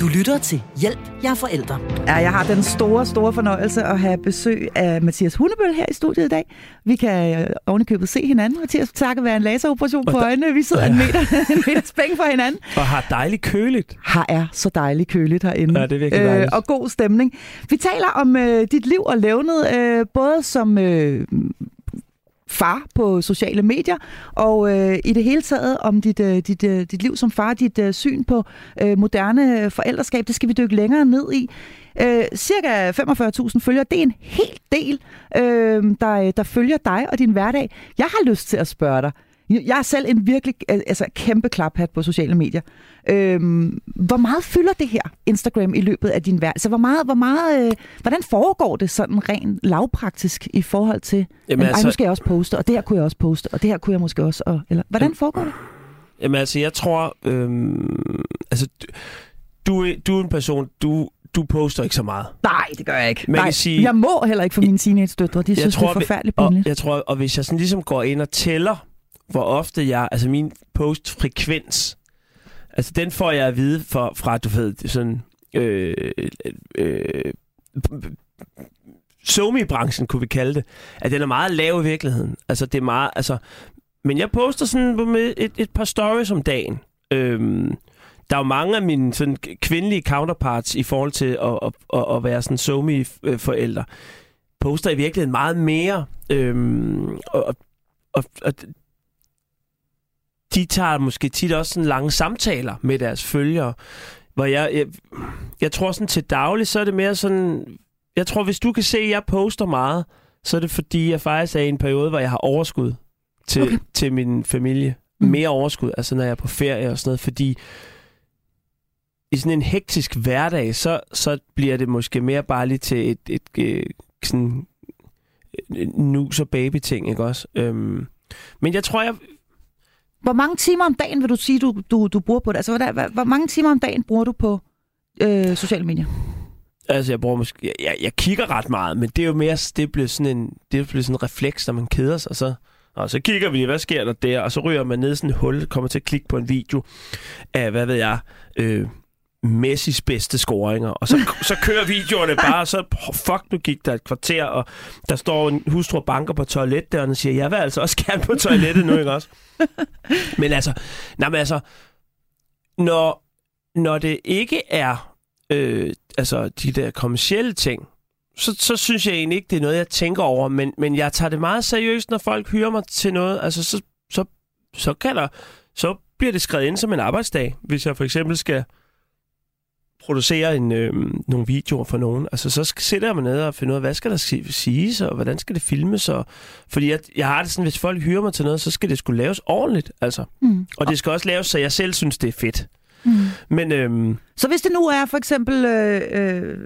Speaker 3: Du lytter til Hjælp, jeg er forældre.
Speaker 1: Ja, jeg har den store, store fornøjelse at have besøg af Mathias Hundebøl her i studiet i dag. Vi kan øh, ovenikøbet se hinanden. Mathias, takket være en laseroperation
Speaker 2: Og
Speaker 1: på øjnene. Vi sidder en meter, en meter spæng fra hinanden.
Speaker 2: Og har dejligt køligt.
Speaker 1: Her er så dejligt køligt herinde.
Speaker 2: Ja, det er virkelig dejligt.
Speaker 1: og god stemning. Vi taler om øh, dit liv og levnet, øh, både som øh, far på sociale medier, og øh, i det hele taget om dit, øh, dit, øh, dit liv som far, dit øh, syn på øh, moderne øh, forældreskab. Det skal vi dykke længere ned i. Øh, cirka 45.000 følgere, det er en hel del, øh, der, øh, der følger dig og din hverdag. Jeg har lyst til at spørge dig, jeg er selv en virkelig altså, kæmpe klaphat på sociale medier. Øhm, hvor meget fylder det her Instagram i løbet af din hverdag? Altså, hvor meget, hvor meget, øh, hvordan foregår det sådan rent lavpraktisk i forhold til,
Speaker 2: Jamen,
Speaker 1: Jamen, altså, nu skal jeg også poste, og det her kunne jeg også poste, og det her kunne jeg måske også, og, eller hvordan foregår det?
Speaker 2: Jamen altså, jeg tror... Øhm, altså, du- du, er- en person, du, du poster ikke så meget.
Speaker 1: Nej, det gør jeg ikke.
Speaker 2: Man kan
Speaker 1: Nej,
Speaker 2: sige-
Speaker 1: jeg må heller ikke for mine teenage-døtre. De synes, det er forfærdeligt
Speaker 2: og,
Speaker 1: pinligt.
Speaker 2: jeg tror, og hvis jeg sådan ligesom går ind og tæller, hvor ofte jeg... Altså min postfrekvens, altså den får jeg at vide for, fra, du ved, sådan... Øh, øh, somi-branchen, kunne vi kalde det, at den er meget lav i virkeligheden. Altså, det er meget... Altså, men jeg poster sådan med et, et par stories om dagen. Øhm, der er jo mange af mine sådan, kvindelige counterparts i forhold til at, at, at, at være sådan somi-forældre. Poster i virkeligheden meget mere. Øhm, og, og, og de tager måske tit også sådan lange samtaler med deres følgere. Hvor jeg, jeg, jeg tror sådan til daglig, så er det mere sådan... Jeg tror, hvis du kan se, at jeg poster meget, så er det fordi, jeg faktisk er i en periode, hvor jeg har overskud til,
Speaker 1: Okay.
Speaker 2: til min familie.
Speaker 1: Mm.
Speaker 2: Mere overskud, altså når jeg er på ferie og sådan noget, fordi i sådan en hektisk hverdag, så, så bliver det måske mere bare lige til et, et, et sådan et nus og baby ting, ikke også? Øhm, men jeg tror, jeg,
Speaker 1: hvor mange timer om dagen vil du sige, du, du, du bruger på det? Altså, hvor, hvor, hvor mange timer om dagen bruger du på øh, sociale medier?
Speaker 2: Altså, jeg bruger måske... Jeg, jeg, jeg kigger ret meget, men det er jo mere... Det bliver sådan en, det bliver sådan en refleks, når man keder sig, så... Og så kigger vi, hvad sker der der? Og så ryger man ned i sådan et hul, kommer til at klikke på en video af, hvad ved jeg, øh, Messis bedste scoringer. Og så, så kører videoerne bare, og så, fuck, nu gik der et kvarter, og der står en hustru og banker på toiletdøren og siger, jeg vil altså også gerne på toilettet nu, ikke også? Men altså, nej, men altså, når, når det ikke er øh, altså de der kommercielle ting, så, så synes jeg egentlig ikke, det er noget, jeg tænker over, men, men jeg tager det meget seriøst, når folk hyrer mig til noget. Altså, så, så, så, kan der, så bliver det skrevet ind som en arbejdsdag, hvis jeg for eksempel skal producere en, øh, nogle videoer for nogen. Altså, så sætter jeg mig ned og finder ud af, hvad skal der si- siges, og hvordan skal det filmes. Og, fordi jeg, jeg har det sådan, hvis folk hyrer mig til noget, så skal det skulle laves ordentligt. Altså.
Speaker 1: Mm.
Speaker 2: Og det skal også laves, så jeg selv synes, det er fedt.
Speaker 1: Mm.
Speaker 2: Men øhm,
Speaker 1: Så hvis det nu er for eksempel... Øh, øh,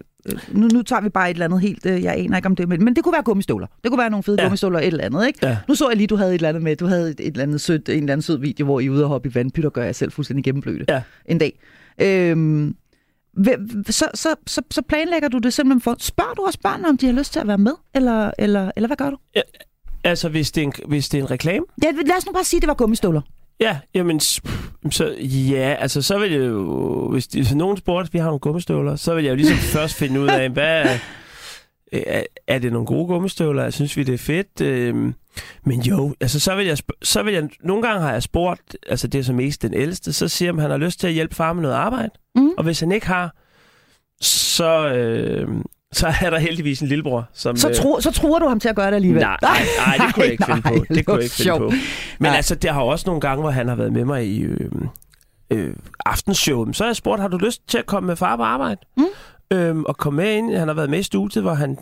Speaker 1: nu, nu tager vi bare et eller andet helt... Øh, jeg aner ikke om det, men, men det kunne være gummistøvler. Det kunne være nogle fede ja. Gummistøvler eller et eller andet, ikke?
Speaker 2: Ja.
Speaker 1: Nu så jeg lige, du havde et eller andet med. Du havde et, et eller andet sødt, en eller anden sød video, hvor I er ude og hoppe i vandpyt og gør jer selv fuldstændig gennemblødte
Speaker 2: Ja.
Speaker 1: en dag. Øhm, så, så, så, så planlægger du det simpelthen for... Spørger du også børnene, om de har lyst til at være med? Eller, eller, eller hvad gør du?
Speaker 2: altså, hvis det, er en, hvis det er en reklame,
Speaker 1: Ja, lad os nu bare sige, at det var gummistøvler.
Speaker 2: Ja, jamen, så, ja, altså så vil jeg jo, hvis, de, hvis nogen spurgte, at vi har nogle gummistøvler, så vil jeg jo ligesom først finde ud af, hvad er, er det nogle gode gummistøvler? Jeg synes vi, det er fedt. Øhm, men jo, altså så vil jeg, så vil jeg, nogle gange har jeg spurgt, altså det er så mest den ældste, så siger han, han har lyst til at hjælpe far med noget arbejde.
Speaker 1: Mm.
Speaker 2: Og hvis han ikke har, så, øh, så er der heldigvis en lillebror, som...
Speaker 1: Så,
Speaker 2: øh,
Speaker 1: tro, så tror du ham til at gøre det alligevel.
Speaker 2: Nej, nej, nej, det kunne jeg ikke finde
Speaker 1: Nej,
Speaker 2: på.
Speaker 1: det
Speaker 2: kunne jeg ikke finde på. Men
Speaker 1: Nej.
Speaker 2: altså, der har også nogle gange, hvor han har været med mig i øh, øh, aftenshowet. Så har jeg spurgt, har du lyst til at komme med far på arbejde?
Speaker 1: Mm.
Speaker 2: Øhm, og kom med ind. Han har været med i studiet, hvor han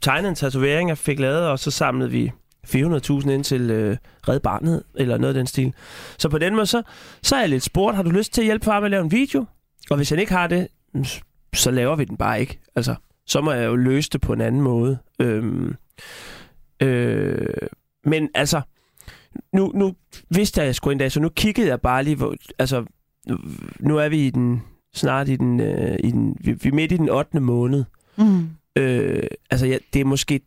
Speaker 2: tegnede en tatovering, jeg fik lavet, og så samlede vi 400.000 ind til øh, Red Barnet, eller noget af den stil. Så på den måde, så, så er jeg lidt spurgt, har du lyst til at hjælpe far med at lave en video? Og hvis han ikke har det, mm, så laver vi den bare ikke. Altså, så må jeg jo løse det på en anden måde. Øhm, øh, men altså, nu, nu vidste jeg, at jeg skulle en dag, så nu kiggede jeg bare lige, hvor, altså, nu er vi i den, snart i den, øh, i den vi, vi er midt i den 8. måned.
Speaker 1: Mm.
Speaker 2: Øh, altså, ja, det er måske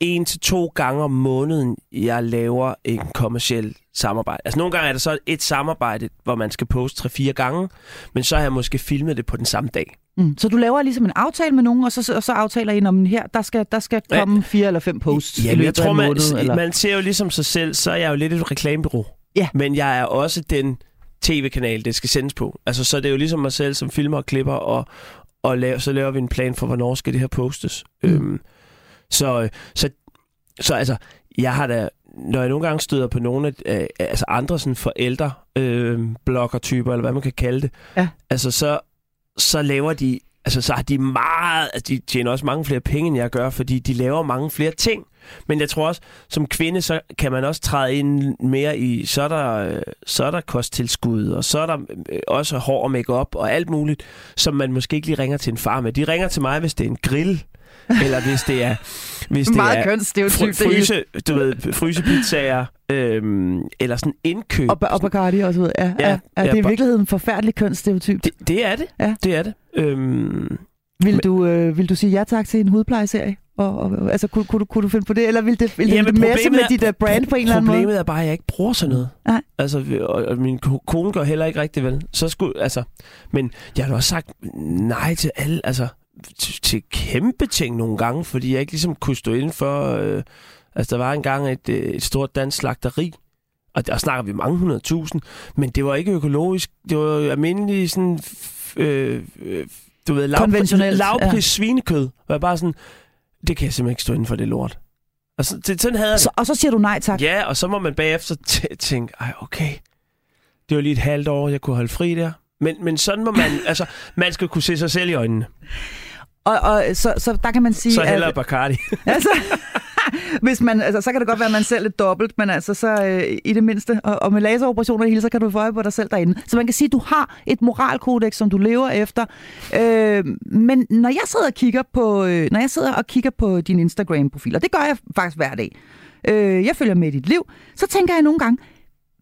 Speaker 2: en til to gange om måneden, jeg laver en kommersiel samarbejde. Altså nogle gange er der så et samarbejde, hvor man skal poste tre-fire gange, men så har jeg måske filmet det på den samme dag.
Speaker 1: Mm. Så du laver ligesom en aftale med nogen, og så, og så aftaler I om her, der skal, der skal komme fire eller fem posts
Speaker 2: Ja,
Speaker 1: i
Speaker 2: men jeg
Speaker 1: løbet af
Speaker 2: tror,
Speaker 1: en
Speaker 2: man,
Speaker 1: måned, eller?
Speaker 2: man ser jo ligesom sig selv, så er jeg jo lidt et reklamebureau.
Speaker 1: Ja.
Speaker 2: Men jeg er også den tv-kanal, det skal sendes på. Altså, så er det jo ligesom mig selv, som filmer og klipper, og, og laver, så laver vi en plan for, hvornår skal det her postes.
Speaker 1: Mm.
Speaker 2: Øhm, så, så, så altså, jeg har da, når jeg nogle gange støder på nogle af øh, altså andre sådan forældre øh, bloggertyper, eller hvad man kan kalde det,
Speaker 1: Ja.
Speaker 2: altså så, så laver de, altså så har de meget, altså de tjener også mange flere penge, end jeg gør, fordi de laver mange flere ting. Men jeg tror også, som kvinde, så kan man også træde ind mere i, så er der, så er der kosttilskud, og så er der øh, også hår og makeup og alt muligt, som man måske ikke lige ringer til en far med. De ringer til mig, hvis det er en grill, eller hvis det er... Hvis det
Speaker 1: Meget
Speaker 2: er
Speaker 1: kønsstereotyp, hele.
Speaker 2: fryse, du ved, frysepizzaer, øhm, eller sådan indkøb.
Speaker 1: Og, og Bacardi og så videre. Ja, ja,
Speaker 2: Ja,
Speaker 1: ja, det er i virkeligheden en forfærdelig kønsstereotyp.
Speaker 2: Det, det er det.
Speaker 1: Ja.
Speaker 2: Det er det. Øhm,
Speaker 1: Vil du, øh, vil du sige ja tak til en hudplejeserie? Og, og, altså, kunne, kunne, du, kunne du finde på det? Eller vil det, vil
Speaker 2: Jamen,
Speaker 1: det messe med
Speaker 2: er-
Speaker 1: dit uh, brand på en eller anden måde?
Speaker 2: Problemet er bare, at jeg ikke bruger sådan noget.
Speaker 1: Nej.
Speaker 2: Altså, og, og min ko- kone gør heller ikke rigtig vel. Så skulle, altså, men jeg har også sagt nej til alle, altså, til, kæmpe ting nogle gange, fordi jeg ikke ligesom kunne stå inden for, øh, altså, der var engang et, øh, et stort dansk slagteri, og der snakker vi mange hundrede tusind, men det var ikke økologisk, det var almindelig sådan, øh, øh, du ved, lavpris, lavpris
Speaker 1: ja.
Speaker 2: svinekød, jeg bare sådan, det kan jeg simpelthen ikke stå inden for det lort. Altså, det, sådan havde jeg det.
Speaker 1: Så, og så siger du nej tak.
Speaker 2: Ja, og så må man bagefter tænke, ej, okay, det var lige et halvt år, jeg kunne holde fri der. Men, men sådan må man, altså, man skal kunne se sig selv i øjnene.
Speaker 1: Og, og så, så der kan man sige...
Speaker 2: Så hellere
Speaker 1: at,
Speaker 2: Bacardi.
Speaker 1: altså, hvis man, altså, så kan det godt være, at man selv er dobbelt, men altså så øh, i det mindste, og, og med laseroperationer i hele, så kan du få øje på dig selv derinde. Så man kan sige, at du har et moralkodex, som du lever efter. Øh, men når jeg sidder og kigger på, øh, når jeg sidder og kigger på din Instagram-profil, og det gør jeg faktisk hver dag, øh, jeg følger med i dit liv, så tænker jeg nogle gange,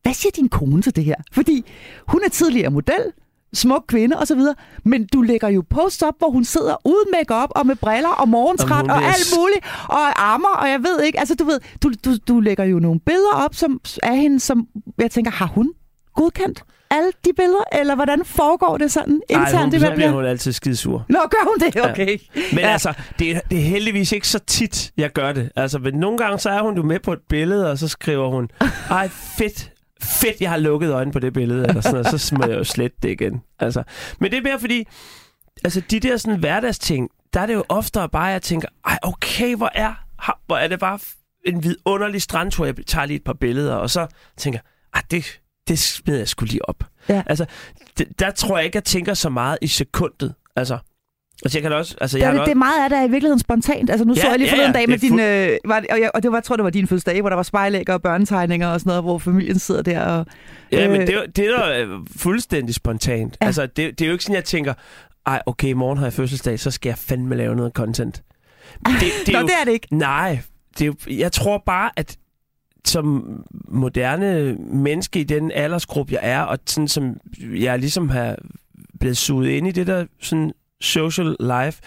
Speaker 1: hvad siger din kone til det her? Fordi hun er tidligere model, smuk kvinde og så videre, men du lægger jo posts op, hvor hun sidder uden makeup og med briller og morgentræt og alt muligt, og armer, og jeg ved ikke, altså du ved, du, du, du lægger jo nogle billeder op som, af hende, som jeg tænker, har hun godkendt alle de billeder, eller hvordan foregår det sådan
Speaker 2: Ej,
Speaker 1: internt
Speaker 2: hun,
Speaker 1: i
Speaker 2: så bliver hun altid skidesur.
Speaker 1: Nå, gør hun det? Okay.
Speaker 2: Men
Speaker 1: Ja.
Speaker 2: ja. altså, det er, det er heldigvis ikke så tit, jeg gør det. Altså, men nogle gange, så er hun jo med på et billede, og så skriver hun, ej, fedt, fedt, jeg har lukket øjnene på det billede, eller sådan noget, så må jeg jo slette det igen. Altså, men det er mere fordi, altså, de der sådan hverdagsting, der er det jo oftere bare, at jeg tænker, ej, okay, hvor er, hvor er det bare en vidunderlig strandtur, jeg tager lige et par billeder, og så tænker jeg, det, det smider jeg skulle lige op.
Speaker 1: Ja.
Speaker 2: Altså, det, der tror jeg ikke, jeg tænker så meget i sekundet. Altså, altså jeg kan også... Altså,
Speaker 1: Der
Speaker 2: jeg
Speaker 1: er
Speaker 2: har
Speaker 1: det,
Speaker 2: da
Speaker 1: det er meget af det er i virkeligheden spontant. Altså nu
Speaker 2: Ja,
Speaker 1: så jeg lige forleden
Speaker 2: ja,
Speaker 1: dag med din... Øh, var, og, jeg, og det var, jeg tror, det var din fødselsdag, hvor der var spejlæg og børnetegninger og sådan noget, hvor familien sidder der og...
Speaker 2: Ja, men
Speaker 1: Øh.
Speaker 2: det, det er da øh, fuldstændig spontant.
Speaker 1: Ja.
Speaker 2: Ja. Altså, det, det er jo ikke sådan, jeg tænker, ej, okay, i morgen har jeg fødselsdag, så skal jeg fandme lave noget content. Det, det
Speaker 1: Nå,
Speaker 2: er jo,
Speaker 1: det er det ikke.
Speaker 2: Nej, det er jo, jeg tror bare, at som moderne menneske i den aldersgruppe, jeg er, og sådan som jeg ligesom har blevet suget ind i det der sådan social life,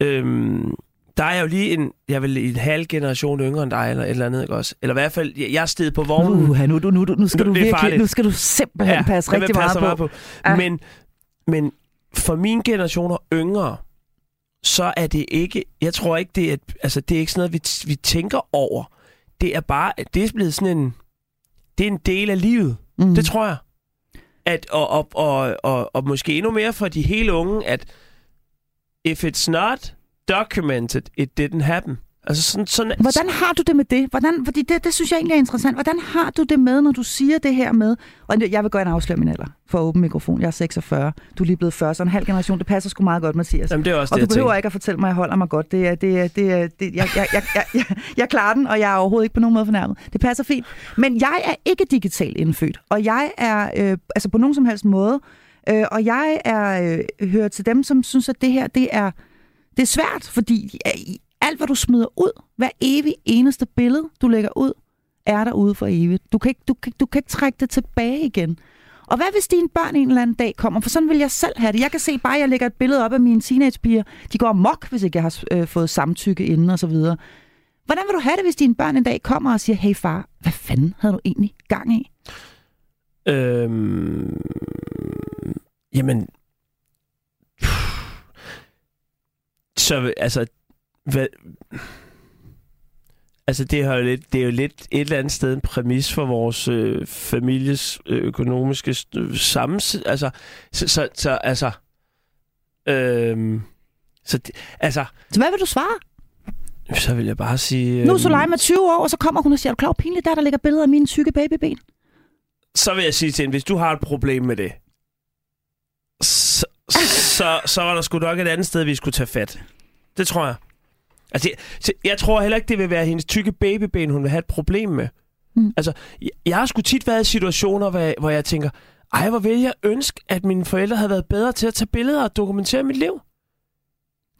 Speaker 2: øhm, der er jeg jo lige en, jeg vel en halv generation yngre end dig, eller et eller andet, ikke også? Eller i hvert fald, jeg, jeg stedet på vognen.
Speaker 1: Uh, nu, nu, nu, nu, skal
Speaker 2: Nu-
Speaker 1: du virkelig,
Speaker 2: farligt.
Speaker 1: nu skal du simpelthen ja, passe
Speaker 2: vil
Speaker 1: rigtig meget på.
Speaker 2: meget på.
Speaker 1: Ja.
Speaker 2: Men, men for min generation og yngre, så er det ikke, jeg tror ikke, det er, altså, det er ikke sådan noget, vi, vi tænker over. Det er bare, det er blevet sådan en, det er en del af livet.
Speaker 1: Mm.
Speaker 2: Mm. Det tror jeg. At, og, og, og, og, og måske endnu mere for de helt unge, at if it's not documented, it didn't happen. Altså sådan, sådan,
Speaker 1: Hvordan har du det med det? Hvordan, fordi det, det synes jeg egentlig er interessant. Hvordan har du det med, når du siger det her med... Og jeg vil gerne afsløre min alder for åben mikrofon. Jeg er 46. Du er lige blevet 40, så en halv generation. Det passer sgu meget godt, Mathias.
Speaker 2: Jamen, det er også
Speaker 1: og
Speaker 2: det,
Speaker 1: du behøver ikke at fortælle mig, at jeg holder mig godt. Det er, det er, det er, det, jeg, jeg, jeg, jeg, jeg, jeg klarer den, og jeg er overhovedet ikke på nogen måde fornærmet. Det passer fint. Men jeg er ikke digitalt indfødt, og jeg er øh, altså på nogen som helst måde, øh, og jeg er øh, hører til dem, som synes, at det her det er, det er svært, fordi alt, hvad du smider ud, hver evig eneste billede, du lægger ud, er derude for evigt. Du kan ikke, du kan, du kan ikke trække det tilbage igen. Og hvad hvis dine børn en eller anden dag kommer? For sådan vil jeg selv have det. Jeg kan se bare, at jeg lægger et billede op af mine teenagepiger. De går mok, hvis ikke jeg har øh, fået samtykke inden og så videre. Hvordan vil du have det, hvis dine børn en dag kommer og siger, hey far, hvad fanden havde du egentlig gang i?
Speaker 2: Øhm, jamen... Så altså... Hvad, altså det, har jo lidt, det er jo lidt et eller andet sted en præmis for vores øh, families øh, økonomiske øh, sammens... Altså, så, så, så altså... Øhm, så det, altså,
Speaker 1: Så hvad vil du svare?
Speaker 2: så vil jeg bare sige...
Speaker 1: Nu er
Speaker 2: øhm,
Speaker 1: Soleima 20 år, og så kommer hun og siger, er du klar, pinligt der, der ligger billeder af mine tykke babyben?
Speaker 2: så vil jeg sige til hende, hvis du har et problem med det, så, så, var der sgu nok et andet sted, vi skulle tage fat. Det tror jeg. Altså, jeg, jeg tror heller ikke, det vil være hendes tykke babyben, hun vil have et problem med.
Speaker 1: Mm.
Speaker 2: Altså, jeg, jeg har sgu tit været i situationer, hvor jeg, hvor jeg tænker, ej, hvor vil jeg ønske, at mine forældre havde været bedre til at tage billeder og dokumentere mit liv.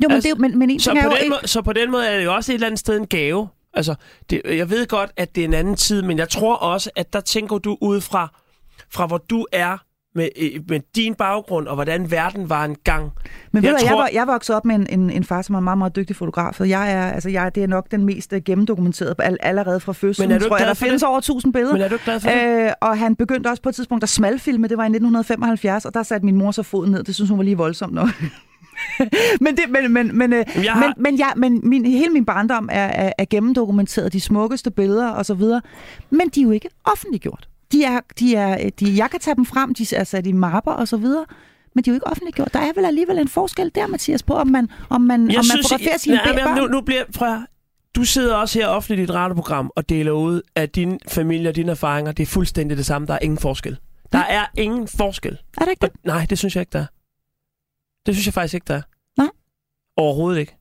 Speaker 1: Jo, men,
Speaker 2: Altså,
Speaker 1: det, men, men en
Speaker 2: Så
Speaker 1: ting er
Speaker 2: på,
Speaker 1: jo
Speaker 2: den
Speaker 1: ikke...
Speaker 2: måde, så på den måde er det jo også et eller andet sted en gave. Altså, det, jeg ved godt, at det er en anden tid, men jeg tror også, at der tænker du ud fra, fra hvor du er med, øh, med din baggrund, og hvordan verden var engang.
Speaker 1: Men ved
Speaker 2: Jeg
Speaker 1: du, jeg,
Speaker 2: tror-
Speaker 1: var, jeg voksede op med en, en, en far, som er en meget, meget dygtig fotograf, og jeg er, altså, jeg, det er nok den mest øh, gennemdokumenterede all, allerede fra fødslen.
Speaker 2: Men er du
Speaker 1: tror jeg, der findes
Speaker 2: det?
Speaker 1: over 1000 billeder.
Speaker 2: Men er du glad for det?
Speaker 1: Øh, og han begyndte også på et tidspunkt at smalfilme, det var i 1975, og der satte min mor så foden ned. Det synes hun var lige voldsomt nok. men, det, men, men, men,
Speaker 2: jeg har-
Speaker 1: men, men, ja, men min, hele min barndom er, er, er gennemdokumenteret, de smukkeste billeder og så videre. Men de er jo ikke offentliggjort. De er, de er, de, jeg kan tage dem frem, de er sat i mapper og så videre. Men de er jo ikke offentliggjort. Der er vel alligevel en forskel der, Mathias, på om man, om man, om man fotograferer sine
Speaker 2: nej, men
Speaker 1: børn.
Speaker 2: nu, nu bliver, høre. du sidder også her offentligt i et radioprogram og deler ud af din familie og dine erfaringer. Det er fuldstændig det samme. Der er ingen forskel. Der er ingen forskel.
Speaker 1: Er der ikke
Speaker 2: Og,
Speaker 1: det?
Speaker 2: nej, det synes jeg ikke, der er. Det synes jeg faktisk ikke, der er.
Speaker 1: Nej.
Speaker 2: Overhovedet ikke.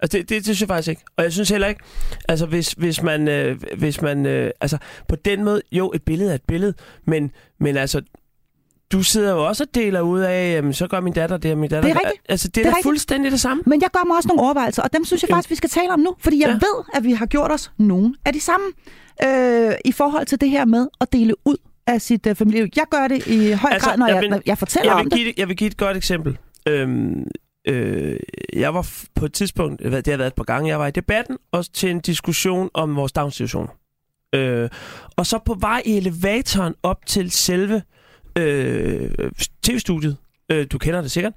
Speaker 2: Altså, det, det, det synes jeg faktisk ikke. Og jeg synes heller ikke, altså hvis, hvis man, øh, hvis man øh, altså på den måde, jo, et billede er et billede, men, men altså, du sidder jo også og deler ud af, jamen, så gør min datter det, og min datter
Speaker 1: Det er rigtigt.
Speaker 2: Altså, det er,
Speaker 1: Det er
Speaker 2: da
Speaker 1: rigtigt.
Speaker 2: fuldstændig det samme.
Speaker 1: Men jeg gør mig også nogle overvejelser, og dem synes jeg faktisk, vi skal tale om nu. Fordi jeg
Speaker 2: Ja.
Speaker 1: ved, at vi har gjort os nogle af de samme øh, i forhold til det her med at dele ud af sit øh, familieliv. Jeg gør det i høj
Speaker 2: Altså,
Speaker 1: grad, når
Speaker 2: jeg
Speaker 1: jeg, når jeg fortæller
Speaker 2: Jeg
Speaker 1: om
Speaker 2: vil,
Speaker 1: det.
Speaker 2: give, jeg vil give et godt eksempel. Øhm, øh, jeg var på et tidspunkt, det har været et par gange, jeg var i debatten, og til en diskussion om vores daginstitutioner. Øh, og så på vej i elevatoren op til selve øh, tv-studiet, øh, du kender det sikkert,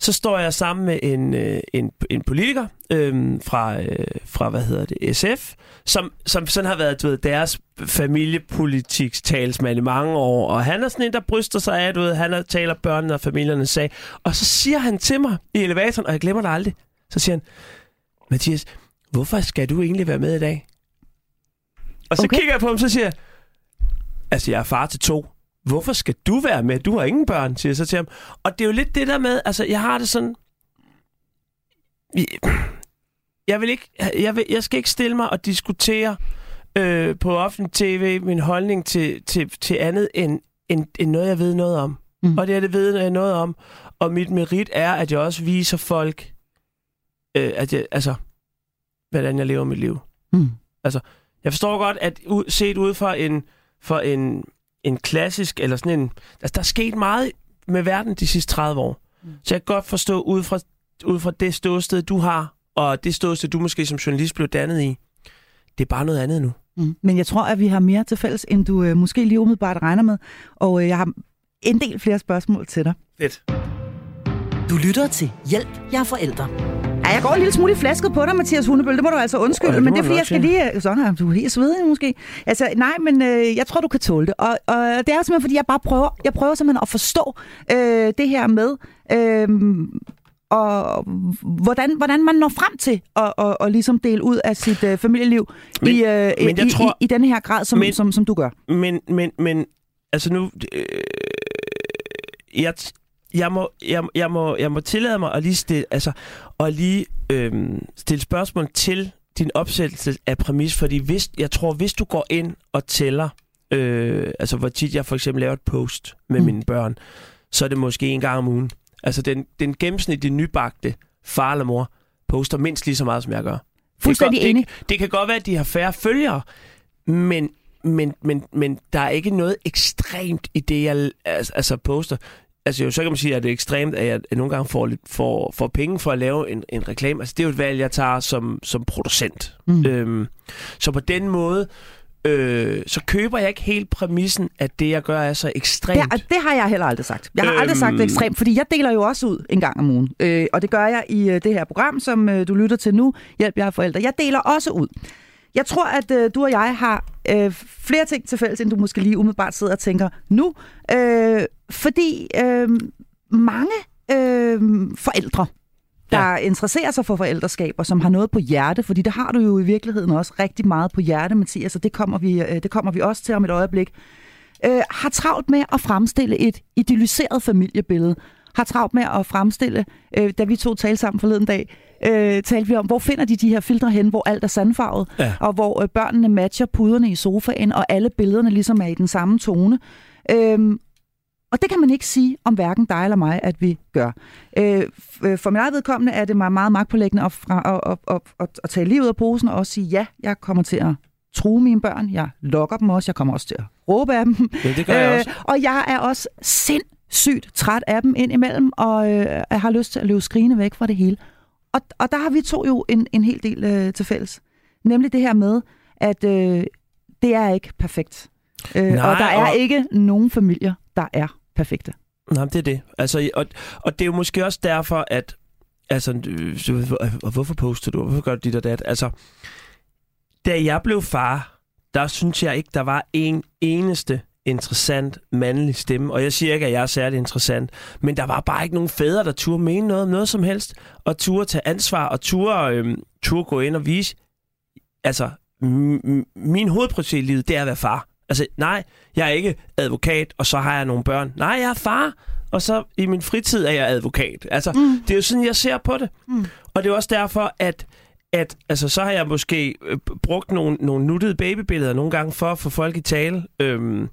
Speaker 2: så står jeg sammen med en, øh, en, en politiker øh, fra, øh, fra, hvad hedder det, SF, som, som sådan har været, du ved, deres familiepolitiks talsmand i mange år, og han er sådan en, der bryster sig af, du ved, han er, taler børnene og familiernes sag, og så siger han til mig i elevatoren, og jeg glemmer det aldrig, så siger han, Mathias, hvorfor skal du egentlig være med i dag? Og så
Speaker 1: Okay.
Speaker 2: kigger jeg på ham, så siger jeg, altså jeg er far til to, hvorfor skal du være med? Du har ingen børn, siger jeg så til ham. Og det er jo lidt det der med, altså jeg har det sådan, jeg vil ikke, jeg, vil, jeg skal ikke stille mig og diskutere øh, på offentlig tv min holdning til, til, til andet end, end, end noget, jeg ved noget om.
Speaker 1: Mm.
Speaker 2: Og det er det ved jeg noget om. Og mit merit er, at jeg også viser folk, øh, at jeg, altså, hvordan jeg lever mit liv.
Speaker 1: Mm.
Speaker 2: Jeg forstår godt, at u- set ud fra en, for en, en klassisk, eller sådan en... Altså, der er sket meget med verden de sidste 30 år.
Speaker 1: Mm.
Speaker 2: Så jeg kan godt forstå, ud fra, ud fra det ståsted, du har, og det ståsted, du måske som journalist blev dannet i, det er bare noget andet nu.
Speaker 1: Mm. Men jeg tror, at vi har mere til fælles, end du øh, måske lige umiddelbart regner med. Og øh, jeg har en del flere spørgsmål til dig.
Speaker 2: Fedt.
Speaker 3: Du lytter til Hjælp, jeg er forælder.
Speaker 1: Ja, jeg går en lille smule i flasket på dig, Mathias Hundebøl. Det må du altså undskylde.
Speaker 2: Ja, det
Speaker 1: men det er fordi, jeg skal lige... øh, Sådan her, du er helt svedig måske. Altså, nej, men øh, jeg tror, du kan tåle det. Og, og det er simpelthen, fordi jeg bare prøver, jeg prøver simpelthen at forstå øh, det her med... Øh, og hvordan, hvordan man når frem til at, at, at ligesom dele ud af sit uh, familieliv men, i, uh, men i, tror, i, i denne her grad, som, men, som, som du gør.
Speaker 2: Men, men, men altså nu... Øh, jeg, jeg må, jeg, jeg, må, jeg må tillade mig at lige stille, altså, at lige, øh, stille spørgsmål til din opsættelse af præmis, fordi hvis, jeg tror, hvis du går ind og tæller, øh, altså hvor tit jeg for eksempel laver et post med mm. mine børn, så er det måske en gang om ugen. Altså den, den gennemsnitlige nybagte far eller mor poster mindst lige så meget, som jeg gør.
Speaker 1: Fuldstændig enig.
Speaker 2: Det, det kan godt være, at de har færre følgere, men, men, men, men der er ikke noget ekstremt i det, jeg altså, poster. Altså jo, så kan man sige, at det er ekstremt, at jeg nogle gange får, lidt, får, får penge for at lave en, en reklame. Altså det er jo et valg, jeg tager som, som producent. Mm. Øhm, så på den måde, øh, så køber jeg ikke helt præmissen, at det, jeg gør, er så ekstremt.
Speaker 1: Det, det har jeg heller aldrig sagt. Jeg har øhm... aldrig sagt det ekstremt, fordi jeg deler jo også ud en gang om ugen. Øh, og det gør jeg i øh, det her program, som øh, du lytter til nu, Hjælp jer forældre. Jeg deler også ud. Jeg tror, at øh, du og jeg har øh, flere ting til fælles, end du måske lige umiddelbart sidder og tænker nu. Øh, fordi øh, mange øh, forældre, der ja. interesserer sig for forældreskab, og som har noget på hjerte, fordi det har du jo i virkeligheden også rigtig meget på hjerte, Mathias, og det kommer vi, øh, det kommer vi også til om et øjeblik, øh, har travlt med at fremstille et idealiseret familiebillede, har travlt med at fremstille, øh, da vi to talte sammen forleden dag, øh, talte vi om, hvor finder de de her filtre hen, hvor alt er sandfarvet, ja. og hvor øh, børnene matcher puderne i sofaen, og alle billederne ligesom er i den samme tone. Øhm, og det kan man ikke sige om hverken dig eller mig, at vi gør. Øh, øh for min eget vedkommende er det mig meget magtpålæggende at, at, at, at, at, at tage livet af posen og også sige, ja, jeg kommer til at true mine børn. Jeg lokker dem også. Jeg kommer også til at råbe af dem.
Speaker 2: Ja, det gør jeg øh, også.
Speaker 1: og jeg er også sindssygt træt af dem ind imellem, og øh, jeg har lyst til at løbe skrigende væk fra det hele. Og, og der har vi to jo en, en hel del øh, til fælles. Nemlig det her med, at øh, det er ikke perfekt. Øh, Nej, og der er og... ikke nogen familier, der er perfekte.
Speaker 2: Nej, det er det. Altså, og, og det er jo måske også derfor, at... Altså, og hvorfor poster du? Hvorfor gør du dit og dat? Altså, da jeg blev far, der synes jeg ikke, der var en eneste interessant mandlig stemme. Og jeg siger ikke, at jeg er særlig interessant, men der var bare ikke nogen fædre, der turde mene noget om noget som helst, og turde tage ansvar, og turde, øhm, turde gå ind og vise, altså, min hovedprioritet i livet, det er at være far. Altså, nej, jeg er ikke advokat, og så har jeg nogle børn. Nej, jeg er far, og så i min fritid er jeg advokat. Altså, mm. det er jo sådan, jeg ser på det. Mm. Og det er også derfor, at at altså, så har jeg måske øh, brugt nogle, nogle nuttede babybilleder nogle gange for at få folk i tale. Øhm,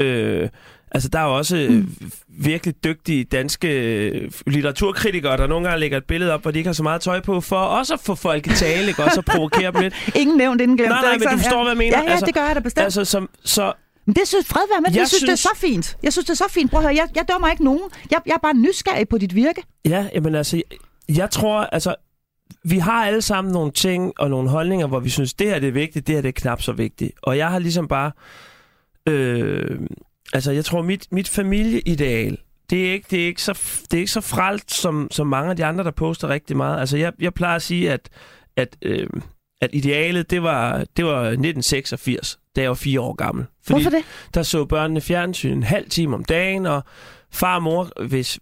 Speaker 2: øh, altså, der er jo også øh, mm. virkelig dygtige danske øh, litteraturkritikere, der nogle gange lægger et billede op, hvor de ikke har så meget tøj på, for også at få folk i tale, ikke? også at provokere dem lidt.
Speaker 1: Ingen nævnt, ingen glemt.
Speaker 2: Nej, nej, men du forstår, ja. hvad jeg mener.
Speaker 1: Ja, ja, altså, det gør jeg da bestemt.
Speaker 2: Altså, som, så,
Speaker 1: men det synes fred være med. Jeg, jeg synes, synes, det er så fint. Jeg synes, det er så fint. Prøv at høre, jeg, jeg dømmer ikke nogen. Jeg, jeg er bare nysgerrig på dit virke.
Speaker 2: Ja, jamen altså, jeg, jeg tror, altså, vi har alle sammen nogle ting og nogle holdninger, hvor vi synes, det her det er vigtigt, det her det er knap så vigtigt. Og jeg har ligesom bare... Øh, altså, jeg tror, mit, mit familieideal, det er ikke, det er ikke, så, det er ikke så fralt, som, som mange af de andre, der poster rigtig meget. Altså, jeg, jeg plejer at sige, at, at, øh, at idealet, det var, det var 1986, da jeg var fire år gammel.
Speaker 1: Fordi Hvorfor det?
Speaker 2: Der så børnene fjernsyn en halv time om dagen, og far og mor, hvis,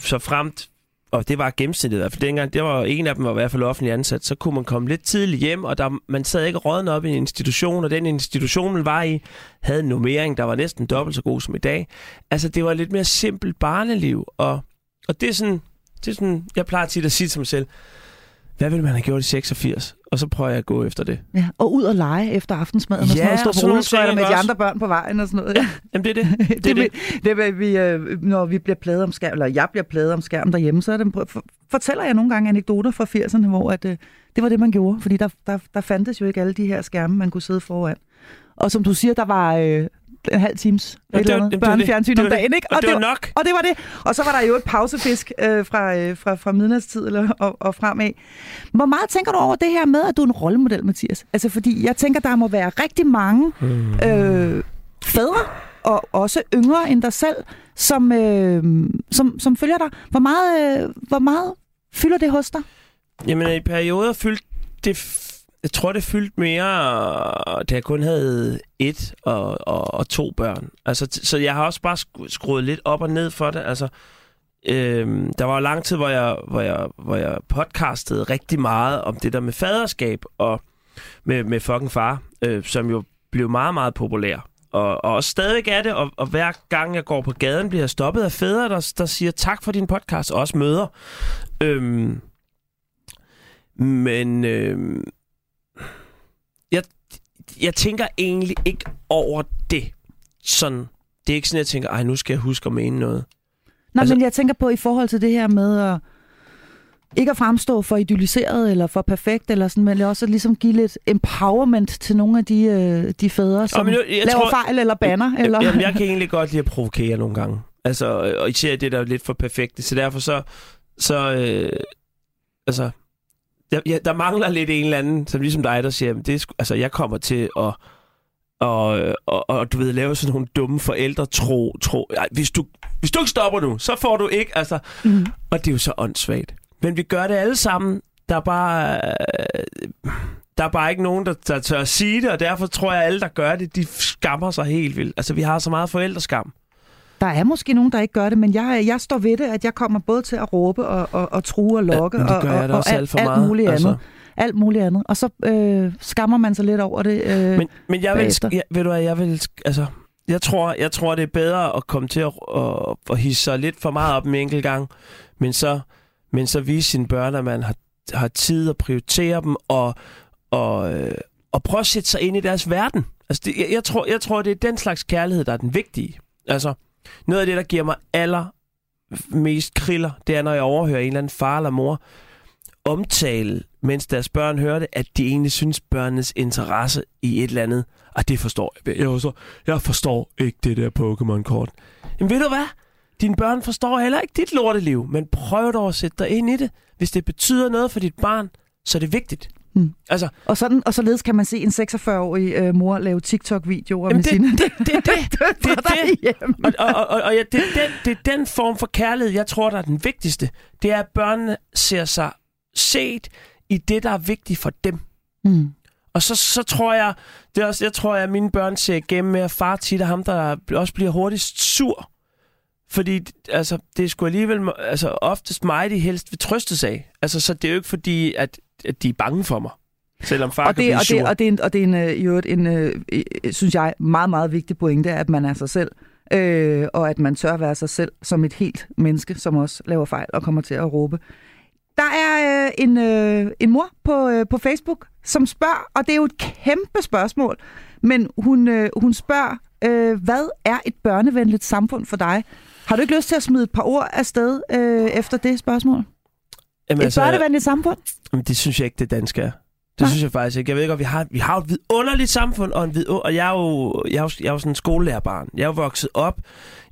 Speaker 2: så fremt og det var gennemsnittet i hvert fald dengang, det var en af dem var i hvert fald offentlig ansat, så kunne man komme lidt tidligt hjem, og der, man sad ikke rådende op i en institution, og den institution, man var i, havde en nummering, der var næsten dobbelt så god som i dag. Altså, det var lidt mere simpelt barneliv, og, og det er sådan, det er sådan, jeg plejer tit at sige til mig selv, hvad ville man have gjort i 86? Og så prøver jeg at gå efter det.
Speaker 1: Ja, og ud og lege efter aftensmaden, og ja, sådan noget, stå på med de andre børn på vejen og sådan noget.
Speaker 2: Ja, jamen det er det. Det, det,
Speaker 1: det. det, det vi, øh, når vi bliver pladet om skærm, eller jeg bliver pladet om skærm derhjemme, så er det, for, fortæller jeg nogle gange anekdoter fra 80'erne, hvor at, øh, det var det, man gjorde. Fordi der, der, der fandtes jo ikke alle de her skærme, man kunne sidde foran. Og som du siger, der var, øh, en halv times ja, det var, børnefjernsyn om dagen, ikke?
Speaker 2: Og, og det, var nok.
Speaker 1: Og det var det. Og så var der jo et pausefisk øh, fra, øh, fra, fra midnatstid eller, og, og fremad. Hvor meget tænker du over det her med, at du er en rollemodel, Mathias? Altså, fordi jeg tænker, der må være rigtig mange mm. øh, fædre, og også yngre end dig selv, som, øh, som, som følger dig. Hvor meget, øh, hvor meget fylder det hos dig?
Speaker 2: Jamen, i perioder fyldte det jeg tror, det fyldte mere, da jeg kun havde et og, og, og to børn. Altså, så jeg har også bare skruet lidt op og ned for det. Altså, øhm, der var jo lang tid, hvor jeg, hvor, jeg, hvor jeg podcastede rigtig meget om det der med faderskab og med, med fucking far, øh, som jo blev meget, meget populær. Og, og også stadigvæk er det, og, og hver gang jeg går på gaden, bliver jeg stoppet af fædre, der, der siger tak for din podcast, og også møder. Øhm, men øh, jeg tænker egentlig ikke over det. Sådan, det er ikke sådan, jeg tænker, ej, nu skal jeg huske at mene noget.
Speaker 1: Nej,
Speaker 2: Altså-
Speaker 1: men jeg tænker på i forhold til det her med at ikke at fremstå for idealiseret eller for perfekt, eller sådan, men også at ligesom give lidt empowerment til nogle af de, øh, de fædre, som
Speaker 2: men jeg- jeg
Speaker 1: laver
Speaker 2: tror-
Speaker 1: fejl eller banner. Eller...
Speaker 2: Jamen, jeg kan egentlig godt lide at provokere nogle gange. Altså, og især det, der er lidt for perfekte. Så derfor så... så øh, altså, der, ja, der mangler lidt en eller anden, som ligesom dig, der siger, "Men det er, altså, jeg kommer til at og, og, og du ved, lave sådan nogle dumme forældre tro, tro. Ej, hvis, du, hvis du ikke stopper nu, så får du ikke, altså,
Speaker 1: Mm.
Speaker 2: og det er jo så åndssvagt. Men vi gør det alle sammen. Der er bare, øh, der er bare ikke nogen, der, der tør at sige det, og derfor tror jeg, at alle, der gør det, de skammer sig helt vildt. Altså, vi har så meget forældreskam.
Speaker 1: Der er måske nogen, der ikke gør det, men jeg, jeg står ved det, at jeg kommer både til at råbe og, og, og true og lokke
Speaker 2: det
Speaker 1: og, og, og
Speaker 2: også
Speaker 1: alt,
Speaker 2: alt
Speaker 1: muligt
Speaker 2: altså.
Speaker 1: andet. Alt muligt andet. Og så øh, skammer man sig lidt over det. Øh,
Speaker 2: Men, men jeg vil,
Speaker 1: bagefter.
Speaker 2: jeg, ved du hvad, jeg vil, altså, jeg tror, jeg tror, det er bedre at komme til at, at, at hisse sig lidt for meget op en enkelt gang, men så, men så vise sine børn, at man har, har tid at prioritere dem, og, og, øh, og prøve at sætte sig ind i deres verden. Altså, det, jeg, jeg, tror, jeg tror, det er den slags kærlighed, der er den vigtige. Altså, noget af det, der giver mig aller mest kriller, det er, når jeg overhører en eller anden far eller mor omtale, mens deres børn hører det, at de egentlig synes, børnenes interesse i et eller andet, og det forstår jeg. Jeg, forstår, jeg forstår ikke det der Pokémon-kort. Men ved du hvad? Dine børn forstår heller ikke dit lorteliv, men prøv dog at sætte dig ind i det. Hvis det betyder noget for dit barn, så er det vigtigt.
Speaker 1: Hmm.
Speaker 2: Altså,
Speaker 1: og, sådan, og således kan man se en 46-årig øh, mor lave TikTok-videoer med
Speaker 2: det-
Speaker 1: sine...
Speaker 2: det, det, det, det, det.
Speaker 1: Derhjemme.
Speaker 2: Og, og, og, og, og ja, det, den, det er den form for kærlighed, jeg tror, der er den vigtigste. Det er, at børnene ser sig set i det, der er vigtigt for dem.
Speaker 1: Mm.
Speaker 2: Og så, så tror jeg, det er også, jeg tror, at mine børn ser igennem med, at far tit er ham, der også bliver hurtigst sur. Fordi altså, det er sgu alligevel altså, oftest mig, de helst vil trøstes af. Altså, så det er jo ikke fordi, at, at de er bange for mig. Selvom far
Speaker 1: og
Speaker 2: kan
Speaker 1: det,
Speaker 2: blive
Speaker 1: og
Speaker 2: sur.
Speaker 1: det, og det er en, og det er en, øh, i øvrigt en øh, synes jeg, meget, meget vigtig pointe, at man er sig selv, øh, og at man tør være sig selv som et helt menneske, som også laver fejl og kommer til at råbe. Der er øh, en, øh, en mor på, øh, på Facebook, som spørger, og det er jo et kæmpe spørgsmål, men hun, øh, hun spørger, øh, hvad er et børnevenligt samfund for dig? Har du ikke lyst til at smide et par ord afsted øh, efter det spørgsmål?
Speaker 2: Jamen,
Speaker 1: Et altså, børnevenligt samfund?
Speaker 2: Jamen, det synes jeg ikke, det danske er. Det
Speaker 1: Nej.
Speaker 2: synes jeg faktisk ikke. Jeg ved godt, vi har, vi har et vidunderligt samfund, og, en vid, og jeg, er jo, jeg, er jo, jeg er jo sådan en skolelærerbarn. Jeg er jo vokset op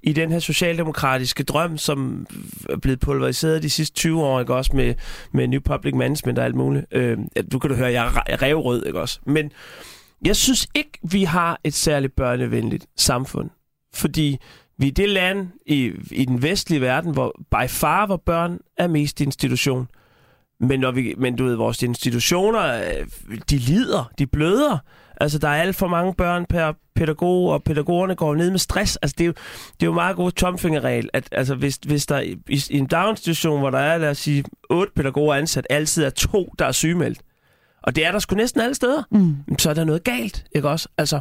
Speaker 2: i den her socialdemokratiske drøm, som er blevet pulveriseret de sidste 20 år, ikke også, med, med New Public Management og alt muligt. Øh, du kan du høre, jeg er re- revrød, ikke også? Men jeg synes ikke, vi har et særligt børnevenligt samfund. Fordi vi er det land i, i den vestlige verden, hvor by far, hvor børn er mest institution. Men, når vi, men du ved, vores institutioner, øh, de lider, de bløder. Altså, der er alt for mange børn per pædagog, og pædagogerne går ned med stress. Altså, det er jo, det er jo meget god tomfingerregel, at altså, hvis, hvis der i, i en daginstitution, hvor der er, lad os sige, otte pædagoger ansat, altid er to, der er sygemeldt, og det er der sgu næsten alle steder,
Speaker 1: Mm.
Speaker 2: så er der noget galt, ikke også? Altså,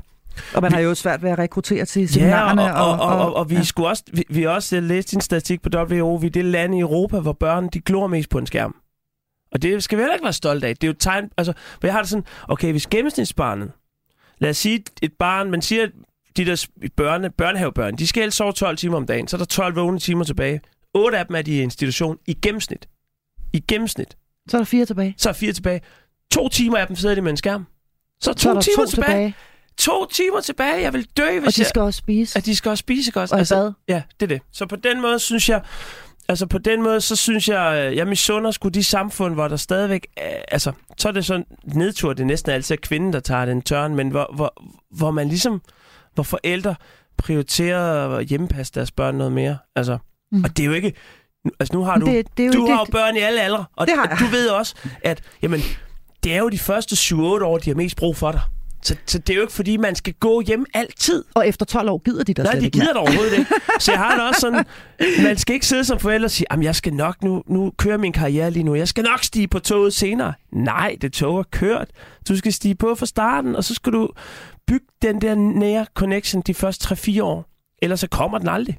Speaker 1: Og man har jo svært ved at rekruttere til
Speaker 2: Ja,
Speaker 1: seminarerne.
Speaker 2: og, og, og, og, og vi
Speaker 1: ja.
Speaker 2: skulle også, vi, vi har også læst en statistik på WHO, vi er det land i Europa, hvor børn de glor mest på en skærm. Og det skal vi heller ikke være stolte af. Det er jo tegn, altså, hvor jeg har det sådan, okay, hvis gennemsnitsbarnet, lad os sige et barn, man siger, at de der børne, børnehavebørn, de skal helst sove 12 timer om dagen, så er der 12 vågne timer tilbage. 8 af dem er de i institution i gennemsnit. I gennemsnit.
Speaker 1: Så er der fire tilbage.
Speaker 2: Så er fire tilbage. To timer af dem sidder de med en skærm. Så er to
Speaker 1: Så er der
Speaker 2: timer
Speaker 1: to
Speaker 2: tilbage.
Speaker 1: tilbage.
Speaker 2: To timer tilbage. Jeg vil dø, hvis
Speaker 1: Og de
Speaker 2: jeg...
Speaker 1: skal også spise.
Speaker 2: At de skal også spise, ikke også?
Speaker 1: Og i bad.
Speaker 2: Ja, det er det. Så på den måde synes jeg, altså på den måde, så synes jeg, øh, jeg misunder sgu de samfund, hvor der stadigvæk, er, altså, så er det sådan nedtur, det er næsten altid kvinden, der tager den tørn, men hvor, hvor, hvor man ligesom, hvor forældre prioriterer at hjemmepasse deres børn noget mere. Altså,
Speaker 1: Mm.
Speaker 2: og det er jo ikke, altså nu har du,
Speaker 1: det, det er jo
Speaker 2: du
Speaker 1: det,
Speaker 2: har jo børn i alle aldre, og,
Speaker 1: Det har jeg.
Speaker 2: du ved også, at jamen, det er jo de første 7-8 år, de har mest brug for dig. Så, så det er jo ikke, fordi man skal gå hjem altid.
Speaker 1: Og efter 12 år gider de da
Speaker 2: Nej, de gider det overhovedet ikke. Så jeg har det også sådan, man skal ikke sidde som forælder og sige, jamen jeg skal nok, nu, nu kører min karriere lige nu, jeg skal nok stige på toget senere. Nej, det tog er kørt. Du skal stige på fra starten, og så skal du bygge den der nære connection de første 3-4 år. Ellers så kommer den aldrig.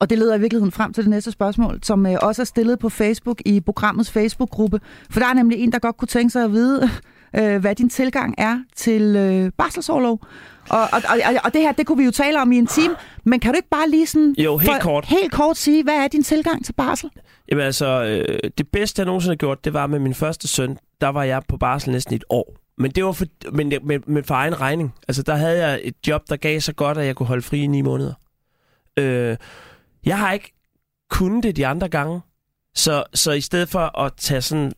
Speaker 1: Og det leder i virkeligheden frem til det næste spørgsmål, som øh, også er stillet på Facebook i programmets Facebook-gruppe. For der er nemlig en, der godt kunne tænke sig at vide, øh, hvad din tilgang er til øh, barselsårlov. Og, og, og, og det her, det kunne vi jo tale om i en time, men kan du ikke bare lige sådan...
Speaker 2: Jo, helt kort.
Speaker 1: Helt kort sige, hvad er din tilgang til barsel?
Speaker 2: Jamen altså, øh, det bedste, jeg nogensinde har gjort, det var med min første søn. Der var jeg på barsel næsten et år. Men det var for, men, men, men for egen regning. Altså, der havde jeg et job, der gav så godt, at jeg kunne holde fri i ni måneder. Øh, jeg har ikke kunnet det de andre gange. Så, så i stedet for at tage sådan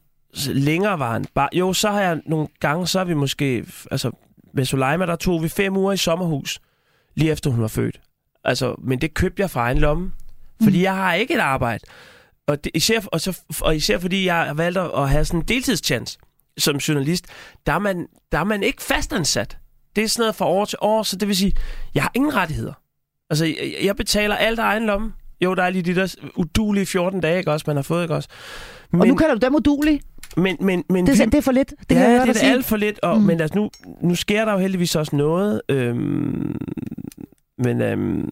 Speaker 2: længerevarende... Bare, jo, så har jeg nogle gange, så har vi måske... Altså, med Soleima, der tog vi fem uger i sommerhus, lige efter hun var født. Altså, men det købte jeg fra egen lomme. Fordi jeg har ikke et arbejde. Og, det, især, og, så, og især fordi jeg har valgt at have sådan en deltidschance som journalist, der er, man, der er man ikke fastansat. Det er sådan noget fra år til år, så det vil sige, jeg har ingen rettigheder. Altså, jeg, jeg betaler alt af egen lomme. Jo, der er lige de der udulige 14 dage, ikke også, man har fået, ikke også? Men,
Speaker 1: Og nu kalder du dem udulige.
Speaker 2: Men, men, men
Speaker 1: Det,
Speaker 2: vi-
Speaker 1: er- det er for lidt. Det kan
Speaker 2: ja,
Speaker 1: jeg
Speaker 2: det er
Speaker 1: sige.
Speaker 2: alt for lidt. Og,
Speaker 1: Mm.
Speaker 2: Men altså, nu, nu sker der jo heldigvis også noget. Øhm, men, øhm,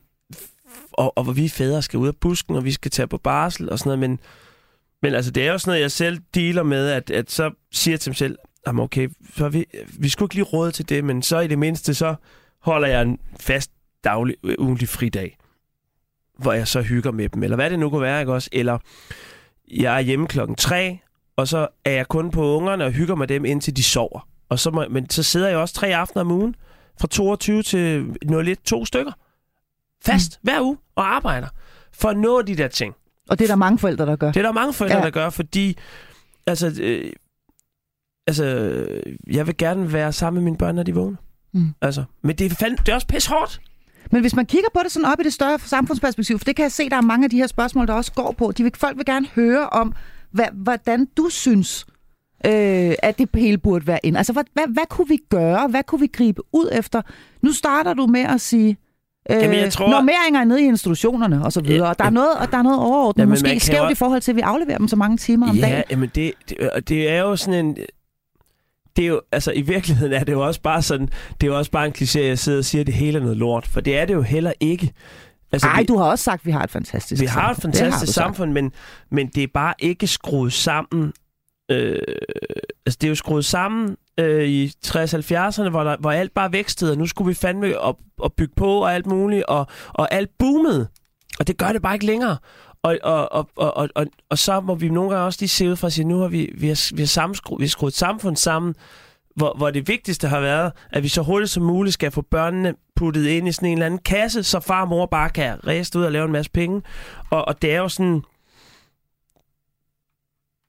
Speaker 2: og, og hvor vi fædre skal ud af busken, og vi skal tage på barsel og sådan noget. Men, men altså, det er jo sådan noget, jeg selv dealer med, at, at så siger jeg til mig selv, jamen okay, så vi, vi skulle ikke lige råde til det, men så i det mindste, så holder jeg en fast daglig, ugentlig fridag, hvor jeg så hygger med dem, eller hvad det nu kunne være, ikke også? Eller jeg er hjemme klokken tre, og så er jeg kun på ungerne og hygger med dem, indtil de sover. Og så må, men så sidder jeg også tre aftener om ugen, fra 22 til 01, to stykker. Fast, mm. hver uge, og arbejder. For at nå de der ting.
Speaker 1: Og det er der mange forældre, der gør.
Speaker 2: Det er der mange forældre,
Speaker 1: Ja.
Speaker 2: der gør, fordi... Altså, øh, altså, jeg vil gerne være sammen med mine børn, når de vågner.
Speaker 1: Mm.
Speaker 2: Altså, men det er, fandme, det er også pisse hårdt.
Speaker 1: Men hvis man kigger på det sådan op i det større samfundsperspektiv, for det kan jeg se, der er mange af de her spørgsmål, der også går på. De vil, folk vil gerne høre om, hvordan du synes, øh, at det hele burde være ind. Altså, hvad, hvad, hvad kunne vi gøre? Hvad kunne vi gribe ud efter? Nu starter du med at sige, øh,
Speaker 2: Jamen, jeg tror-
Speaker 1: normeringer nede i institutionerne og så videre.
Speaker 2: Ja,
Speaker 1: og der er
Speaker 2: ja.
Speaker 1: noget, og der er noget overordnet,
Speaker 2: Jamen,
Speaker 1: måske skævt
Speaker 2: jo-
Speaker 1: i forhold til, at vi afleverer dem så mange timer om
Speaker 2: ja,
Speaker 1: dagen.
Speaker 2: jamen det, det, og det er jo sådan en... Det er jo, altså i virkeligheden er det jo også bare sådan, det er jo også bare en kliché, jeg sidder og siger, at det hele er noget lort. For det er det jo heller ikke. Altså,
Speaker 1: Nej,
Speaker 2: vi-
Speaker 1: du har også sagt, at vi har et fantastisk
Speaker 2: Vi har et
Speaker 1: har
Speaker 2: fantastisk
Speaker 1: sagt.
Speaker 2: samfund, men, men det er bare ikke skruet sammen. Øh, altså, det er jo skruet sammen øh, i 60-70'erne, hvor, der, hvor alt bare vækstede, og nu skulle vi fandme op, og bygge på og alt muligt, og, og alt boomede. Og det gør det bare ikke længere. Og, og, og, og, og, og, og så må vi nogle gange også lige se ud fra at sige, nu har vi, vi, har, vi, har vi har skruet et samfund sammen, hvor, hvor det vigtigste har været, at vi så hurtigt som muligt skal få børnene puttet ind i sådan en eller anden kasse, så far og mor bare kan ræse ud og lave en masse penge. Og, og det er jo sådan...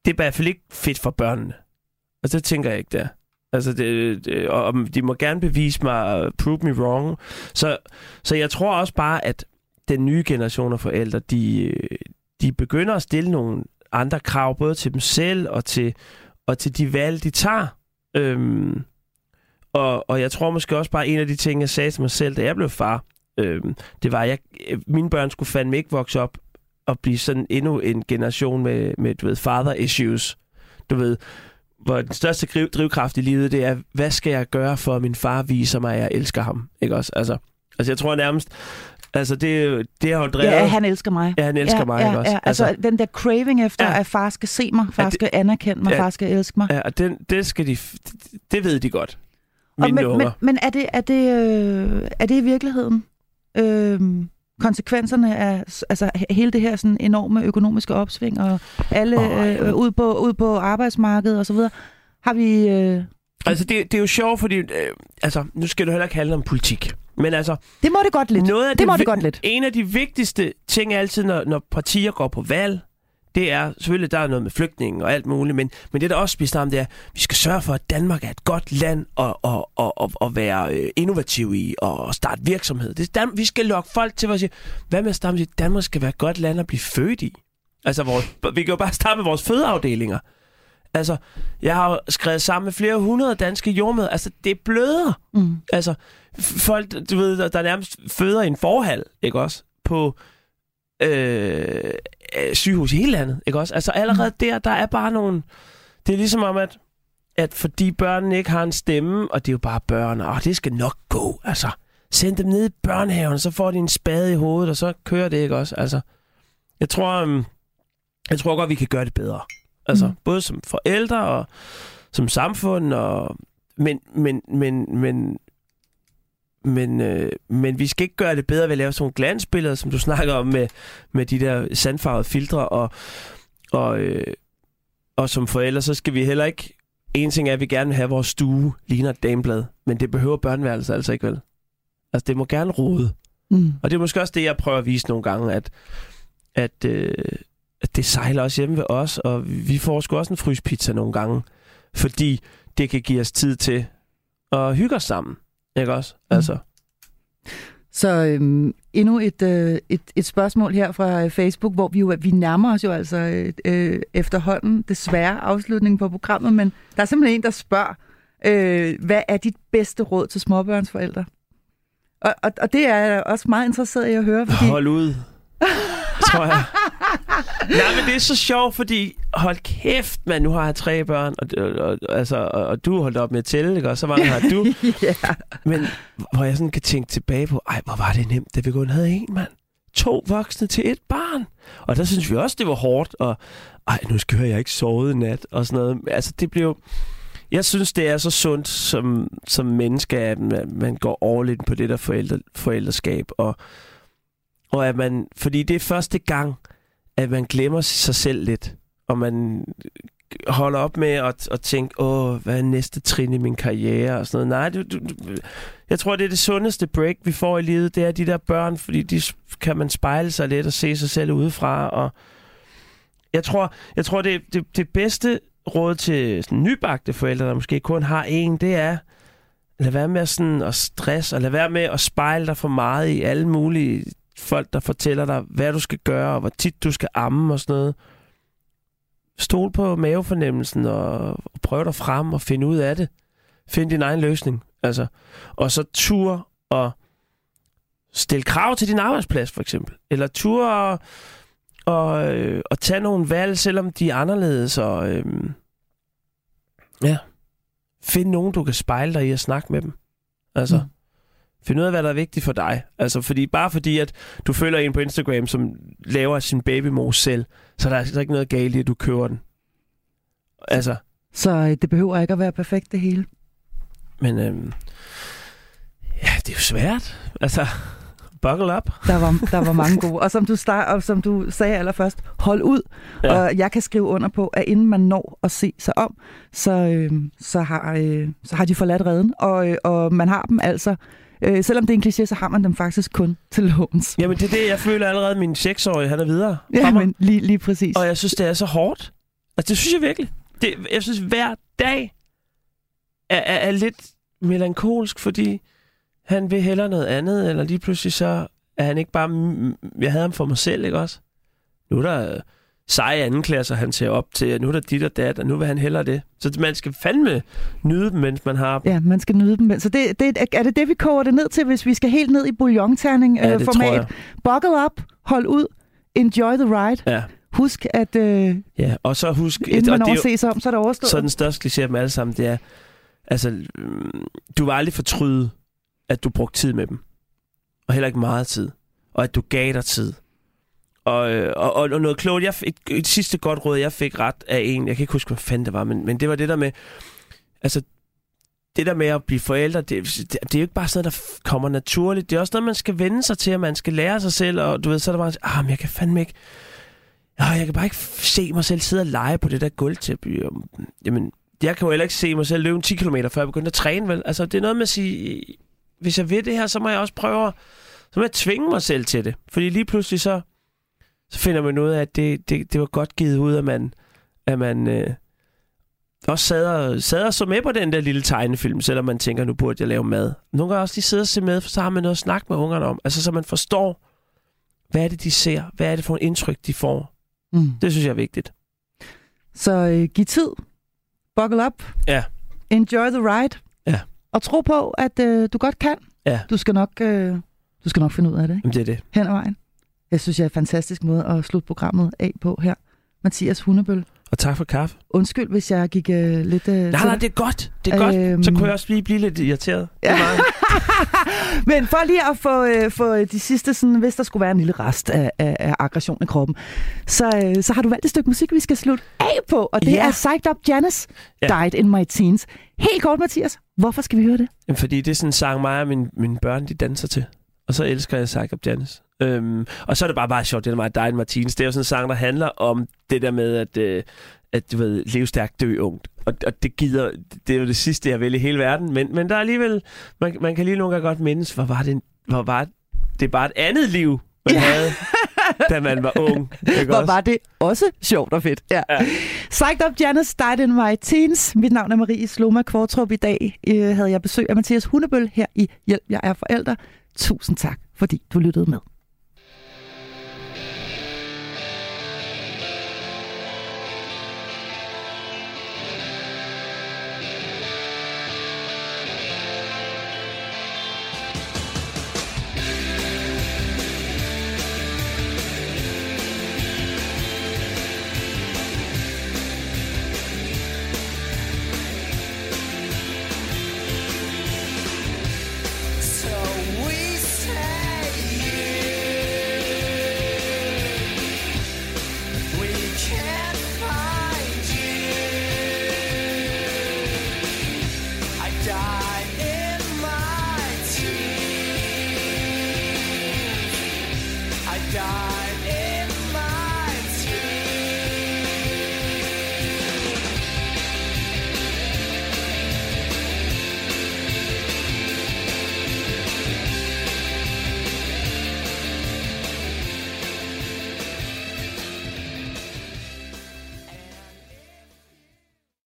Speaker 2: Det er i hvert fald ikke fedt for børnene. Og det tænker jeg ikke, der. Altså, det, det, og de må gerne bevise mig, prove me wrong. Så, så jeg tror også bare, at den nye generation af forældre, de, de begynder at stille nogle andre krav, både til dem selv og til, og til de valg, de tager. Øhm, og, og jeg tror måske også bare, en af de ting, jeg sagde til mig selv, da jeg blev far, øhm, det var, at jeg, øh, mine børn skulle fandme ikke vokse op og blive sådan endnu en generation med, med du ved, father issues. Du ved, hvor den største driv, drivkraft i livet, det er, hvad skal jeg gøre for, at min far viser mig, at jeg elsker ham? Ikke også? Altså, altså jeg tror nærmest, altså det, det har jo drevet...
Speaker 1: Ja, han elsker mig.
Speaker 2: Ja, han elsker
Speaker 1: ja,
Speaker 2: mig,
Speaker 1: ja,
Speaker 2: ikke også?
Speaker 1: Ja, altså, altså den der craving efter, ja. At far skal se mig, far
Speaker 2: Ja,
Speaker 1: skal anerkende mig,
Speaker 2: Ja.
Speaker 1: far skal elske mig.
Speaker 2: Ja, og den, det skal de... Det ved de godt.
Speaker 1: Og
Speaker 2: Mine
Speaker 1: men,
Speaker 2: unger.
Speaker 1: men, men er det, er det, øh, er det i virkeligheden øh, konsekvenserne af altså, he- hele det her sådan enorme økonomiske opsving, og alle
Speaker 2: Åh,
Speaker 1: øh, ud, på, ud på arbejdsmarkedet og så videre? Har vi... Øh,
Speaker 2: Altså, det, det er jo sjovt, fordi... Øh, altså, nu skal du heller ikke handle om politik. Men altså,
Speaker 1: det må det godt lidt.
Speaker 2: noget af
Speaker 1: det må det godt lidt.
Speaker 2: En af de vigtigste ting altid, når, når partier går på valg, det er selvfølgelig, der er noget med flygtninge og alt muligt, men, men det der også bliver om, det er, at vi skal sørge for, at Danmark er et godt land at, at, at, at, at være øh, innovativ i og starte virksomhed. Det Dan- vi skal lokke folk til at sige, hvad med at starte med at Danmark skal være et godt land at blive født i? Altså, vores, vi kan jo bare starte med vores fødeafdelinger. Altså, jeg har skrevet sammen med flere hundrede danske jordmøder. Altså, det bløder.
Speaker 1: Mm.
Speaker 2: Altså, folk, du ved, der, der nærmest føder i en forhal, ikke også? På øh, øh, sygehus i hele landet, ikke også? Altså, allerede der, der er bare nogle... Det er ligesom om, at, at fordi børnene ikke har en stemme, og det er jo bare børn, og det skal nok gå, altså. Send dem ned i børnehaven, så får de en spade i hovedet, og så kører det, ikke også? Altså, jeg tror, um, jeg tror godt, vi kan gøre det bedre. Altså,
Speaker 1: Mm.
Speaker 2: mm. både som forældre og som samfund, og, men, men, men, men, men, øh, men vi skal ikke gøre det bedre ved at lave sådan nogle glansbilleder, som du snakker om med, med de der sandfarvede filtre, og, og, øh, og som forældre, så skal vi heller ikke... En ting er, at vi gerne vil have, at vores stue ligner et dameblad, men det behøver børneværelset altså ikke vel. Altså, det må gerne rode.
Speaker 1: Mm.
Speaker 2: Og det er måske også det, jeg prøver at vise nogle gange, at, at, øh, at det sejler også hjemme ved os, og vi får sgu også en fryspizza nogle gange, fordi det kan give os tid til at hygge os sammen. Ikke også? Altså,
Speaker 1: Så øhm, endnu et, øh, et, et spørgsmål her fra øh, Facebook, hvor vi jo vi nærmer os jo altså øh, øh, efterhånden desværre afslutningen på programmet, men der er simpelthen en, der spørger, øh, hvad er dit bedste råd til småbørnsforældre? Og, og, og det er jeg også meget interesseret i at høre, fordi...
Speaker 2: hold ud, tror jeg. Nej, men det er så sjovt, fordi hold kæft, man, nu har jeg tre børn, og, og, og, altså, og, og du holdt op med at tælle, ikke? Og så mange har du.
Speaker 1: ja.
Speaker 2: Men hvor jeg sådan kan tænke tilbage på, ej, hvor var det nemt, da vi kun havde en mand. To voksne til et barn. Og der synes vi også, det var hårdt, og ej, nu skal jeg ikke sove i nat, og sådan noget. Altså, det blev... Jeg synes, det er så sundt som, som menneske, at man, man går all in på det der forældre, forældreskab, og, og at man... Fordi det er første gang, at man glemmer sig selv lidt, og man holder op med at, at tænke, åh, hvad er næste trin i min karriere og sådan noget. Nej, du, du, jeg tror, det er det sundeste break, vi får i livet, det er de der børn, fordi de kan man spejle sig lidt og se sig selv udefra. Og jeg tror, jeg tror det, det, det bedste råd til sådan nybagte forældre, der måske kun har en, det er, lad være med sådan at stress, og lad være med at spejle dig for meget i alle mulige folk, der fortæller dig, hvad du skal gøre, og hvor tit du skal amme og sådan noget stol på mavefornemmelsen og, og prøv dig frem og finde ud af det. Find din egen løsning. Altså. Og så tur og stille krav til din arbejdsplads, for eksempel. Eller tur og, og, øh, og tage nogle valg, selvom de er anderledes. Og, øh, ja. Find nogen, du kan spejle dig i og snakke med dem. Altså.
Speaker 1: Mm.
Speaker 2: Find ud af, hvad der er vigtigt for dig. Altså, fordi, bare fordi, at du følger en på Instagram, som laver sin babymos selv, så er der altså ikke noget galt i, at du køber den. Altså,
Speaker 1: Så øh, det behøver ikke at være perfekt det hele.
Speaker 2: men øhm, ja, det er jo svært. Altså, buckle up.
Speaker 1: Der var, der var mange gode. Og som du, start, og som du sagde allerførst, hold ud. Ja. Og jeg kan skrive under på, at inden man når at se sig om, så, øh, så, har, øh, så har de forladt redden. Og, øh, og man har dem altså, øh, selvom det er en kliché, så har man dem faktisk kun til låns.
Speaker 2: Jamen, det er det, jeg føler allerede, min 6-årige, han er videre.
Speaker 1: Ja, men lige, lige præcis.
Speaker 2: Og jeg synes, det er så hårdt. Altså, det synes jeg virkelig. Det, jeg synes, hver dag er, er, er lidt melankolsk, fordi han vil hellere noget andet, eller lige pludselig så er han ikke bare... Jeg havde ham for mig selv, ikke også? Nu er der seje andenklasser, han ser op til, og nu er der dit og dat, og nu vil han hellere det. Så man skal fandme nyde dem, mens man har dem.
Speaker 1: Ja, man skal nyde dem. Så det, det, er det det, vi koger det ned til, hvis vi skal helt ned i bouillonterning
Speaker 2: Ja,
Speaker 1: øh, format? Buckle up, hold ud, enjoy the ride.
Speaker 2: Ja,
Speaker 1: Husk, at øh,
Speaker 2: ja. Og så husk...
Speaker 1: inden
Speaker 2: og
Speaker 1: man overser sig om, så er det overstået.
Speaker 2: Så den største kliché af dem alle sammen, det er, altså, du vil aldrig fortryde, at du brugte tid med dem. Og heller ikke meget tid. Og at du gav dig tid. Øh, og, og, og, noget klogt, jeg, fik- et, et sidste godt råd, jeg fik ret af en, jeg kan ikke huske, hvad fanden det var, men, men det var det der med, altså, det der med at blive forældre, det, det, det er jo ikke bare sådan noget, der kommer naturligt. Det er også noget, man skal vende sig til, og man skal lære sig selv, og du ved, så er der bare, ah, men jeg kan fandme ikke, ja, jeg kan bare ikke se mig selv sidde og lege på det der gulvtæppe. Um, jamen, jeg kan jo heller ikke se mig selv løbe 10 km, før jeg begyndte at træne, vel? Altså, det er noget med at sige, hvis jeg vil det her, så må jeg også prøve at, så må jeg tvinge mig selv til det. Fordi lige pludselig så, så finder man ud af, at det, det, det var godt givet ud, at man, at man øh, også sad og, sad og så med på den der lille tegnefilm, selvom man tænker, nu burde jeg lave mad. Nogle gange også lige sidde og se med, for så har man noget at snakke med ungerne om. Altså, så man forstår, hvad er det, de ser? Hvad er det for et indtryk, de får?
Speaker 1: Mm.
Speaker 2: Det synes jeg er vigtigt.
Speaker 1: Så øh, giv tid buckle up,
Speaker 2: Ja.
Speaker 1: enjoy the ride,
Speaker 2: Ja.
Speaker 1: og tro på, at øh, du godt kan.
Speaker 2: Ja.
Speaker 1: Du skal nok, øh, du skal nok finde ud af det, ikke?
Speaker 2: Jamen, det er det.
Speaker 1: hen ad vejen. Jeg synes, jeg er en fantastisk måde at slutte programmet af på her. Mathias Hundebøl.
Speaker 2: Og tak for kaffe.
Speaker 1: Undskyld, hvis jeg gik øh, lidt... Øh,
Speaker 2: Nej,
Speaker 1: til
Speaker 2: nej,
Speaker 1: dig.
Speaker 2: det er godt. Det er godt.
Speaker 1: Øhm.
Speaker 2: Så kunne jeg også lige blive lidt irriteret. Er
Speaker 1: Ja. Men for lige at få, øh, få de sidste, sådan, hvis der skulle være en lille rest af, af, af aggression i kroppen, så, øh, så har du valgt et stykke musik, vi skal slutte af på, og det
Speaker 2: Ja.
Speaker 1: er Psyched Up Janice,
Speaker 2: Ja.
Speaker 1: Died in My Teens. Helt kort, Mathias, hvorfor skal vi høre det?
Speaker 2: Jamen, fordi det er sådan en sang, mig og mine, mine børn, de danser til. Og så elsker jeg Psych Up Janice. Øhm, og så er det bare meget sjovt, det er meget Diane Martins. Det er jo sådan en sang, der handler om det der med, at, øh, at du ved, leve stærkt, dø ungt. Og, og det gider, det er jo det sidste, jeg vil i hele verden. Men, men der er alligevel, man, man kan lige nogle gange godt mindes, hvor var det, hvor var det er bare et andet liv, man
Speaker 1: Ja.
Speaker 2: havde, da man var ung. Ikke
Speaker 1: Hvor
Speaker 2: også?
Speaker 1: var det også sjovt og fedt. Ja.
Speaker 2: Ja.
Speaker 1: Psyched Up Janice, Died in My Teens. Mit navn er Marie Sloma Kvartrup. I dag øh, havde jeg besøg af Mathias Hundebøl her i Hjælp, jeg er forælder. Tusind tak, fordi du lyttede med.